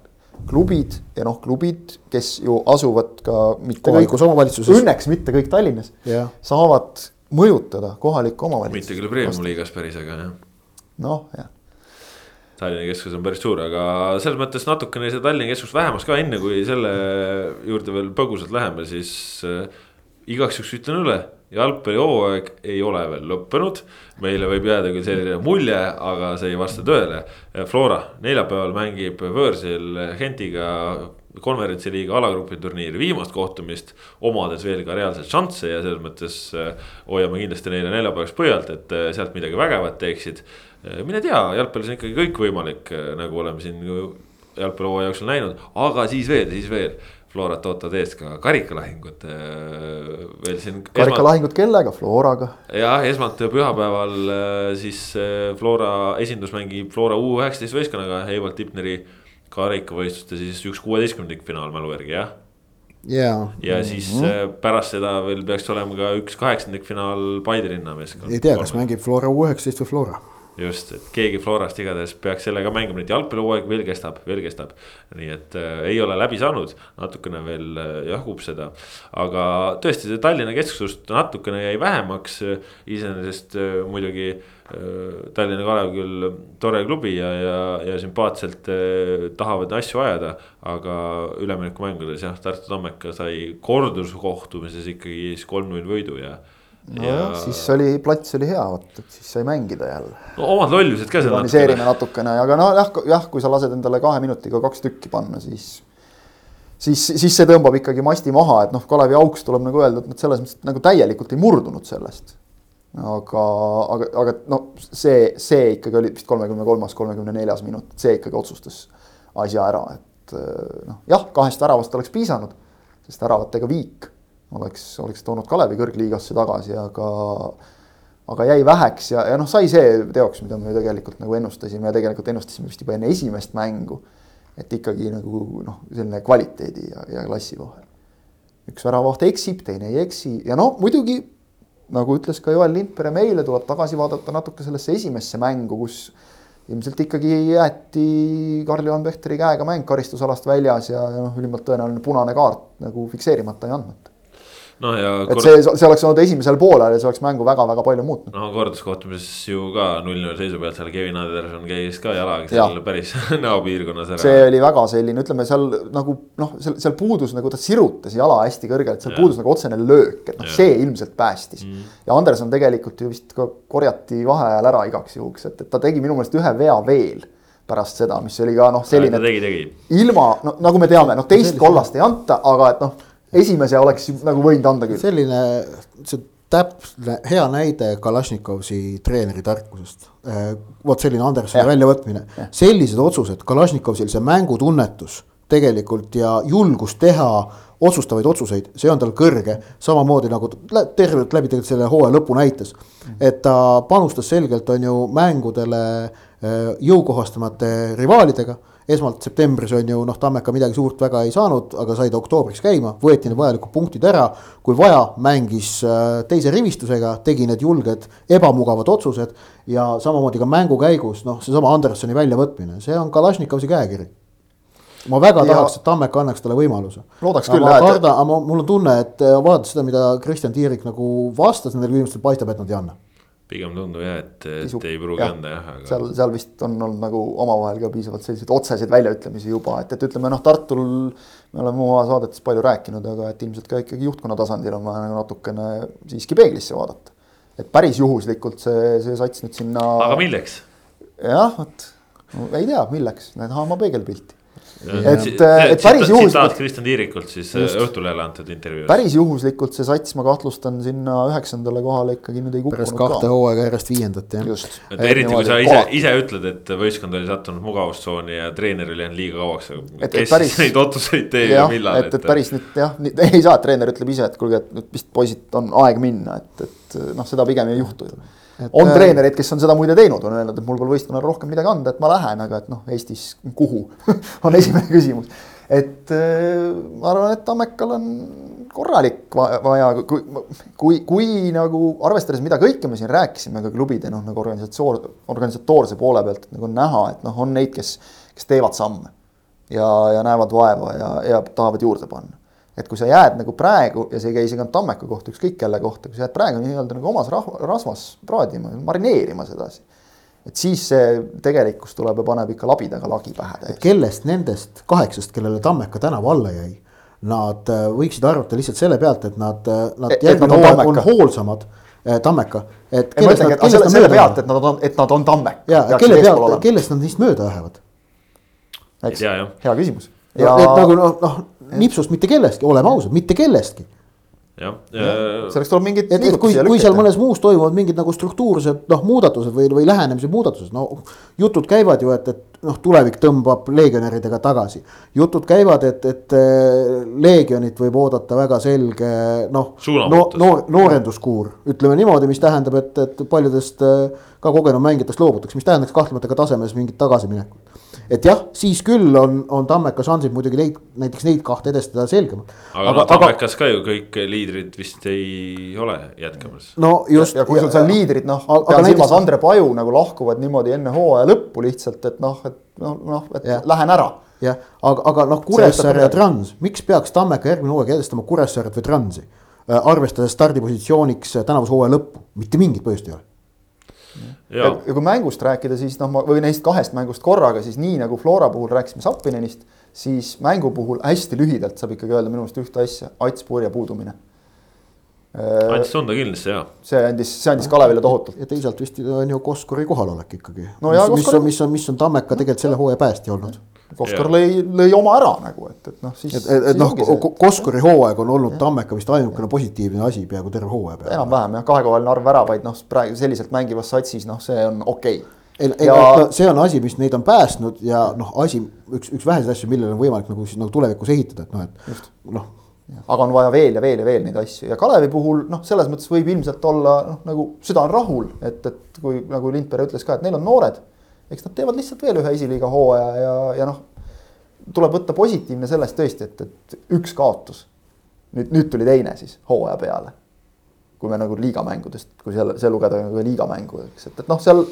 klubid ja noh, klubid, kes ju asuvad ka mitte omavalitsuses. õnneks mitte kõik Tallinnas, saavad mõjutada kohalikku omavalitsust. mitte küll Premium liigas päris, aga jah. noh, jah, Tallinna keskus on päris suur, aga selles mõttes natukene see Tallinna keskus vähemas ka enne, kui selle juurde veel põgusalt läheme, siis äh, igaks juhuks ütlen üle. jalgpallihooaeg ei ole veel lõppenud, meile võib jääda küll selline mulje, aga see ei vasta tõele. Flora neljapäeval mängib võõrsil Gentiga konverentsiliiga alagrupi turniiri viimast kohtumist, omades veel ka reaalseid šansse ja selles mõttes äh, hoiame kindlasti neile neljapäevaks pöialt, et äh, sealt midagi vägevat teeksid. mine tea, jalgpallis on ikkagi kõik võimalik, nagu oleme siin jalgpallihooaja jooksul näinud, aga siis veel, siis veel. Florat ootavad ees ka karikalahingud veel siin. karikalahingud kellega, Floraga? jah, esmalt pühapäeval siis Flora esindus mängib Flora U üheksateist võistkonnaga, Heivald Tipneri karikavõistluste siis üks kuueteistkümnendik finaal mälu järgi jah yeah.. ja siis mm -hmm. pärast seda veel peaks olema ka üks kaheksandik finaal Paide linnameeskond. ei tea, kas mängib Flora U üheksateist või Flora just, et keegi Florast igatahes peaks sellega mängima, nii et jalgpallihooaeg veel kestab, veel kestab. nii et äh, ei ole läbi saanud, natukene veel äh, jahub seda. aga tõesti, see Tallinna kesksust natukene jäi vähemaks, iseenesest äh, muidugi äh, Äh, Tallinna Kalev küll tore klubi ja, ja, ja sümpaatselt eh, tahavad asju ajada. aga üleminekumängudes jah, Tartu Tammeka sai korduskohtumises ikkagi siis kolm-null võidu ja. nojah ja..., siis oli, plats oli hea, vot, et siis sai mängida jälle. no omad lollused ka seal natukene. natukene, aga no jah, jah, kui sa lased endale kahe minutiga kaks tükki panna, siis siis, siis see tõmbab ikkagi masti maha, et noh, Kalevi auks tuleb nagu öelda, et nad selles mõttes nagu täielikult ei murdunud sellest aga, aga, aga no see, see ikkagi oli vist kolmekümne kolmas, kolmekümne neljas minut, see ikkagi otsustas asja ära, et noh, jah, kahest väravast oleks piisanud, sest väravatega viik oleks, oleks toonud Kalevi kõrgliigasse tagasi, aga aga jäi väheks ja, ja noh, sai see teoks, mida me tegelikult nagu ennustasime ja tegelikult ennustasime vist juba enne esimest mängu. et ikkagi nagu noh, selline kvaliteedi ja, ja klassi vahel. üks väravaht eksib, teine ei eksi ja no muidugi nagu ütles ka Joel Lindpere meile, tuleb tagasi vaadata natuke sellesse esimesse mängu, kus ilmselt ikkagi jäeti Karl-Juhan Pehteri käega mäng karistusalast väljas ja, ja noh, ülimalt tõenäoline punane kaart nagu fikseerimata ei andmata no ja. et see, see oleks olnud esimesel poolel ja see oleks mängu väga-väga palju muutnud. no korduskohtumises ju ka null-null seisu pealt seal Kevin Anderson käis ka jalaga seal ja. päris näopiirkonnas ära. see oli väga selline, ütleme seal nagu noh, seal, seal puudus nagu ta sirutas jala hästi kõrgelt, seal ja. puudus nagu otsene löök, et noh, see ilmselt päästis mm.. ja Anderson tegelikult ju vist ka korjati vaheajal ära igaks juhuks, et, et ta tegi minu meelest ühe vea veel pärast seda, mis oli ka noh, selline. tegi, tegi. ilma, no nagu me teame, noh teist kollast ei anta, aga et noh esimese oleks nagu võinud anda küll. selline, see täpne hea näide Kalašnikovsi treeneri tarkusest. Äh, vot selline Andersoni väljavõtmine, sellised otsused, Kalašnikovil see mängutunnetus tegelikult ja julgus teha otsustavaid otsuseid, see on tal kõrge, samamoodi nagu tervelt läbi tegelikult selle hooaja lõpu näitas. et ta panustas selgelt, on ju, mängudele äh, jõukohastamate rivaalidega esmalt septembris on ju noh, Tammeka midagi suurt väga ei saanud, aga sai ta oktoobriks käima, võeti need vajalikud punktid ära. kui vaja, mängis äh, teise rivistusega, tegi need julged ebamugavad otsused ja samamoodi ka mängu käigus noh, seesama Andersoni väljavõtmine, see on Kalašnikovi käekiri ma väga ja... tahaks, et Tammeka annaks talle võimaluse. loodaks küll. ma kardan, aga mul on tunne, et äh, vaadates seda, mida Kristjan Tiirik nagu vastas nendele küsimustele, paistab, et nad ei anna pigem tundub jah, et, et ei pruugi anda jah aga.... seal, seal vist on olnud nagu omavahel ka piisavalt selliseid otseseid väljaütlemisi juba, et, et ütleme noh, Tartul. me oleme oma saadetes palju rääkinud, aga et ilmselt ka ikkagi juhtkonna tasandil on vaja nagu natukene siiski peeglisse vaadata. et päris juhuslikult see, see sats nüüd sinna. aga milleks? jah, vot ei tea, milleks, näed Haama peegelpilti et, äh, et päris juhuslikult. Kristjan Tiirikult siis äh, just, Õhtulehele antud intervjuus. päris juhuslikult see sats, ma kahtlustan sinna üheksandale kohale ikkagi nüüd ei kukkunud pärast kahte hooaega järjest viiendat jah. et eriti kui sa ise, ise ütled, et võistkond oli sattunud mugavustsooni ja treener oli jäänud liiga kauaks. kes päris, neid otsuseid teeb ja millal. et, et päris nüüd jah, ei saa, et treener ütleb ise, et kuulge, et nüüd vist poisid on aeg minna, et, et noh, seda pigem ei juhtu ju on äh, treenereid, kes on seda muide teinud, on öelnud, et mul pole võistkonnale rohkem midagi anda, et ma lähen, aga et noh, Eestis kuhu on esimene küsimus. et äh, ma arvan, et Tammekal on korralik vaja, kui, kui, kui nagu arvestades, mida kõike me siin rääkisime ka klubide noh, nagu organisatsioon, organisatoorse poole pealt, et nagu on näha, et noh, on neid, kes, kes teevad samme ja, ja näevad vaeva ja, ja tahavad juurde panna et kui sa jääd nagu praegu ja see ei käi isegi ainult Tammeka kohta, ükskõik kelle kohta, kui sa jääd praegu nii-öelda nagu omas rahva, rasvas praadima, marineerima sedasi. et siis see tegelikkus tuleb ja paneb ikka labidaga lagi pähe täiesti. kellest nendest kaheksast, kellele Tammeka tänavu alla jäi, nad äh, võiksid arvata lihtsalt selle pealt, et nad, äh, nad e, järgmine hooaeg on hoolsamad äh, Tammeka. et kellest nad, kellest nad selle pealt, et nad on, et nad on Tammeka. ja, kelle pealt, kellest nad neist mööda lähevad? eks, hea küsimus. ja et nagu noh, noh nipsust mitte kellestki, oleme ausad, mitte kellestki. jah, selleks tuleb mingit. et, et kui, kui seal mõnes muus toimuvad mingid nagu struktuursed noh, muudatused või, või lähenemise muudatused, no jutud käivad ju, et, et noh, tulevik tõmbab legionäridega tagasi. jutud käivad, et, et Legionit võib oodata väga selge noh, no, noor, noorenduskuur, ütleme niimoodi, mis tähendab, et, et paljudest ka kogenud mängijatest loobutakse, mis tähendaks kahtlemata ka tasemes mingit tagasiminekut et jah, siis küll on, on Tammeka šansid muidugi neid, näiteks neid kahte edestada selgemalt. aga, aga no Tammekas aga... ka ju kõik liidrid vist ei ole jätkamas. no just. ja kui sul seal liidrid noh, pean silmas näiteks... Andre Paju nagu lahkuvad niimoodi enne hooaja lõppu lihtsalt, et noh, et noh, noh, et ja. lähen ära jah, aga, aga noh, Kuressaare ja Trans, miks peaks Tammeka järgmine hooaeg edestama Kuressaaret või Transi? Äh, arvestades stardipositsiooniks tänavuse hooaja lõppu, mitte mingit põhjust ei ole ja, ja kui mängust rääkida, siis noh, ma või neist kahest mängust korraga, siis nii nagu Flora puhul rääkisime Sapinenist, siis mängu puhul hästi lühidalt saab ikkagi öelda minu meelest ühte asja, Ats Purje puudumine. andis tunda kindlasti jaa. see andis, see andis Kalevile tohutult. ja teisalt vist on ju Koskori kohalolek ikkagi no. mis, mis on, mis on, mis on Tammeka tegelikult selle hooaja päästja olnud Koskor lõi, lõi oma ära nagu, et, et noh, siis. et, et, et noh, Koskori hooaeg on olnud Tammeka vist ainukene positiivne asi peaaegu terve hooaja peale. enam-vähem jah, kahekohaline arv väravaid, noh praegu selliselt mängivas satsis, noh, see on okei okay. ei, ei ja... no, see on asi, mis neid on päästnud ja noh, asi, üks, üks väheseid asju, millele on võimalik nagu siis nagu tulevikus ehitada, et noh, et noh. aga on vaja veel ja veel ja veel neid asju ja Kalevi puhul noh, selles mõttes võib ilmselt olla noh, nagu süda on rahul, et, et kui nagu Lindberg ütles ka, et neil on noored eks nad teevad lihtsalt veel ühe esiliiga hooaja ja, ja noh, tuleb võtta positiivne sellest tõesti, et, et üks kaotus. nüüd, nüüd tuli teine siis hooaja peale. kui me nagu liigamängudest, kui selle, see lugeda nagu liigamängu, eks, et, et noh, seal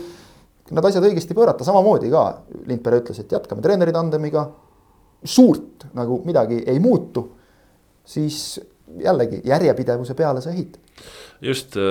need asjad õigesti pöörata, samamoodi ka Lindberg ütles, et jätkame treeneri tandemiga. suurt nagu midagi ei muutu, siis jällegi järjepidevuse peale sa ehitad just äh,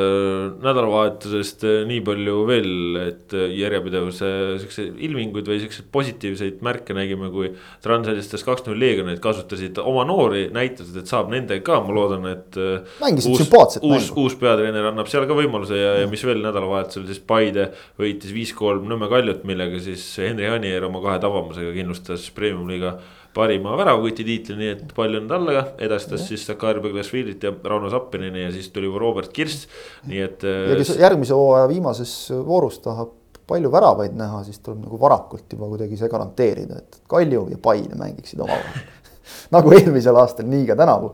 nädalavahetusest äh, nii palju veel, et äh, järjepidevuse siukseid ilminguid või siukseid positiivseid märke nägime, kui Transalistas kaks-null Leegionid kasutasid oma noori, näitasid, et saab nendega ka, ma loodan, et. mängisid sümpaatset mängu. uus, uus peatreener annab seal ka võimaluse ja, ja mis veel nädalavahetusel siis Paide võitis viis-kolm Nõmme Kaljut, millega siis Henri Anier oma kahe tabamusega kindlustas premium-liiga parima väravakoti tiitli, nii et palju on talle ka, edastas siis Sakari Beglasvilit ja Rauno Sappinini ja siis tuli Robert Kirst, nii et. ja kes järgmise hooaja viimases voorus tahab palju väravaid näha, siis tuleb nagu varakult juba kuidagi see garanteerida, et Kalju ja Paide mängiksid omavahel nagu eelmisel aastal, nii ka tänavu.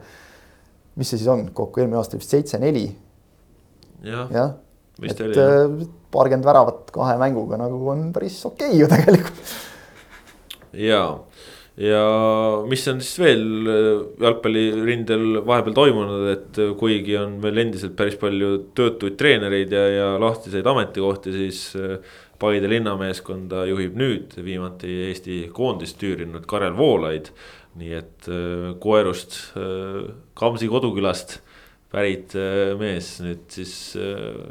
mis see siis on, kokku eelmine aasta vist seitse-neli. jah ja. ja., et äh, paarkümmend väravat kahe mänguga nagu on päris okei okay ju tegelikult. jaa ja mis on siis veel äh, jalgpallirindel vahepeal toimunud, et äh, kuigi on veel endiselt päris palju töötuid treenereid ja, ja lahtiseid ametikohti, siis äh, Paide linnameeskonda juhib nüüd viimati Eesti koondist tüürinud Karel Voolaid. nii et Koerust, Kamsi kodukülast pärit mees nüüd siis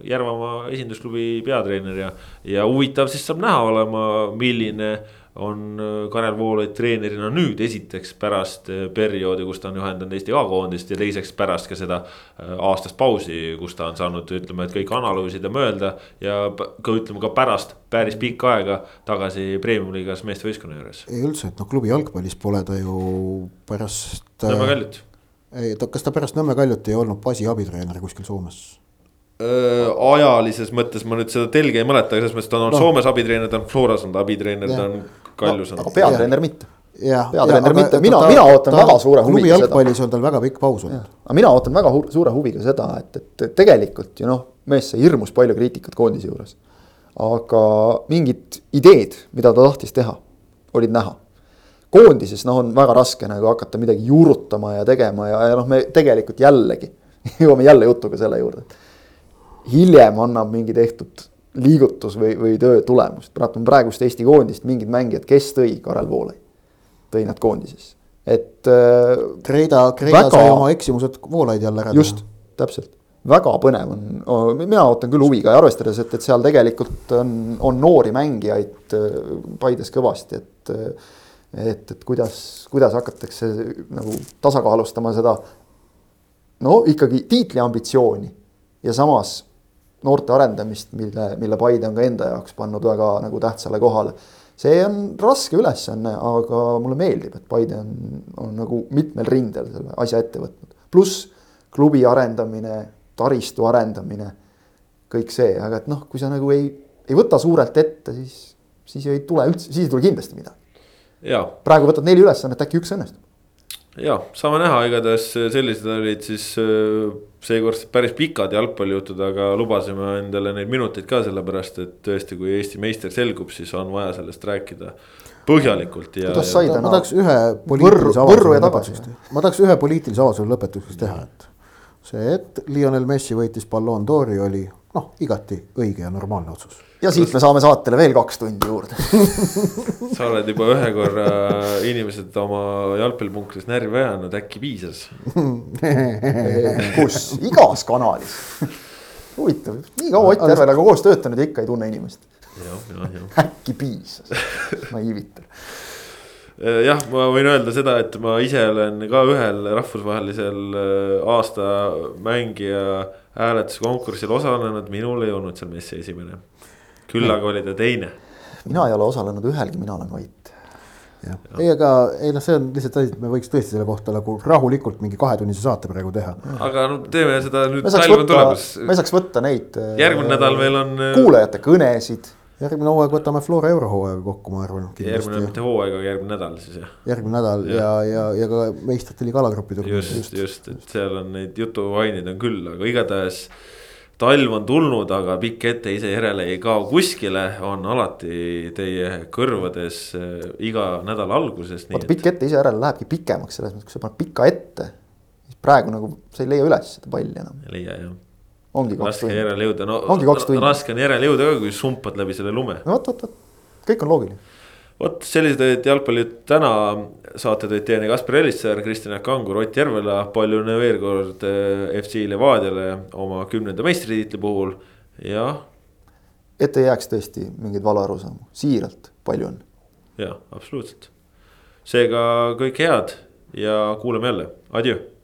Järvamaa esindusklubi peatreener ja, ja huvitav siis saab näha olema, milline on äh, Karel Voolaid treenerina nüüd esiteks pärast äh, perioodi, kus ta on juhendanud Eesti A-koondist ja teiseks pärast ka seda äh, aastast pausi, kus ta on saanud, ütleme, et kõik analüüsida, mõelda. ja ka ütleme ka pärast päris pikka aega tagasi premium-liigas meeste võistkonna juures. ei üldse, et noh, klubi jalgpallis pole ta ju pärast. Nõmme Kaljut. ei, ta, kas ta pärast Nõmme Kaljut ei olnud basi abitreener kuskil Soomes? ajalises mõttes ma nüüd seda telge ei mäleta, selles mõttes ta on no. Soomes abitreener, ta on Floras on ta abitreener, ta on Kaljus on no,. aga peatreener mitte. peatreener mitte, mina, mina ootan ta, väga suure huviga seda. jalgpallis on tal väga pikk paus olnud. aga mina ootan väga suure huviga seda, et, et tegelikult ju noh, mees sai hirmus palju kriitikat koondise juures. aga mingid ideed, mida ta tahtis teha, olid näha koondises noh, on väga raske nagu hakata midagi juurutama ja tegema ja, ja noh, me tegelikult jällegi jõuame jälle jutuga selle juurde. hiljem annab mingi tehtud liigutus või, või töö tulemust. vaatame praegust Eesti koondist, mingid mängijad, kes tõi Karel Voolaid, tõi nad koondisesse, et äh,. Kreida, Kreida väga... sai oma eksimused Voolaid jälle ära teha. just, täpselt, väga põnev on, mina ootan küll huviga ja arvestades, et, et seal tegelikult on, on noori mängijaid äh, Paides kõvasti, et. et, et kuidas, kuidas hakatakse nagu tasakaalustama seda no ikkagi tiitliambitsiooni ja samas noorte arendamist, mille, mille Paide on ka enda jaoks pannud väga nagu tähtsale kohale. see on raske ülesanne, aga mulle meeldib, et Paide on, on nagu mitmel rindel selle asja ette võtnud. pluss klubi arendamine, taristu arendamine, kõik see, aga et noh, kui sa nagu ei, ei võta suurelt ette, siis, siis ei tule üldse, siis ei tule kindlasti midagi. praegu võtad neli ülesannet, äkki üks õnnestub. Ja saame näha, igatahes sellised olid siis äh, seekord päris pikad jalgpallijutud, aga lubasime endale neid minuteid ka sellepärast, et tõesti, kui Eesti meister selgub, siis on vaja sellest rääkida põhjalikult ja. kuidas sai ma täna tahaks ühe poliitilise avalduse lõpetuseks, ma tahaks ühe poliitilise avalduse lõpetuseks teha, et see, et Lionel Messi võitis Ballon d'Ori oli noh, igati õige ja normaalne otsus. Ja siit me saame saatele veel kaks tundi juurde sa oled juba ühe korra inimesed oma jalgpallipunkris närvi ajanud, äkki piisas? kus, igas kanalis. huvitav, nii kaua Ott Järvelaga koos töötanud ja ikka ei tunne inimest. jah, jah, jah. äkki piisas, naiivitar. jah, ma võin öelda seda, et ma ise olen ka ühel rahvusvahelisel äh, aasta mängija hääletuskonkursil osalenud, minul ei olnud seal Messi esimene. Küll aga oli ta teine. mina ei ole osalenud ühelgi, mina olen vait. jah, ei, aga ei noh, see on lihtsalt asi, et me võiks tõesti selle kohta nagu rahulikult mingi kahetunnise saate praegu teha. aga no teeme seda nüüd, me saaks talv on võtta tulemas., me saaks võtta neid. järgmine nädal meil on. äh, kuulajate kõnesid järgmine hooaeg võtame Flora eurohooaega kokku, ma arvan. järgmine mitte hooaeg, aga järgmine nädal siis jah. järgmine nädal ja, ja, ja, ja ka meistrite liiga alagrupi turniir. just, just, et seal on neid jutuaineid on küll, aga igatahes talv on tulnud, aga pikk ette ise järele ei kao kuskile, on alati teie kõrvades äh, iga nädala alguses. vaata pikk ette ise järele lähebki pikemaks selles mõttes, kui sa paned pika ette. siis praegu nagu sa ei leia üles seda palli enam, ei leia jah, ongi kaks raske tundi. järele jõuda, no raske on järele jõuda ka, kui sumpad läbi selle lume. no vot, vot, vot, kõik on loogiline. Vot sellised olid jalgpallid. Täna, saate tõid teieni Kaspar Elissaar, Kristjan Kangur, Ott Järvela, palju õnne veel kord eh, FC Levadiale oma kümnenda meistritiitli puhul. Ja, et ei jääks tõesti mingeid valearusaamu, siiralt palju õnne. ja absoluutselt. seega kõike head ja kuulame jälle, adjöö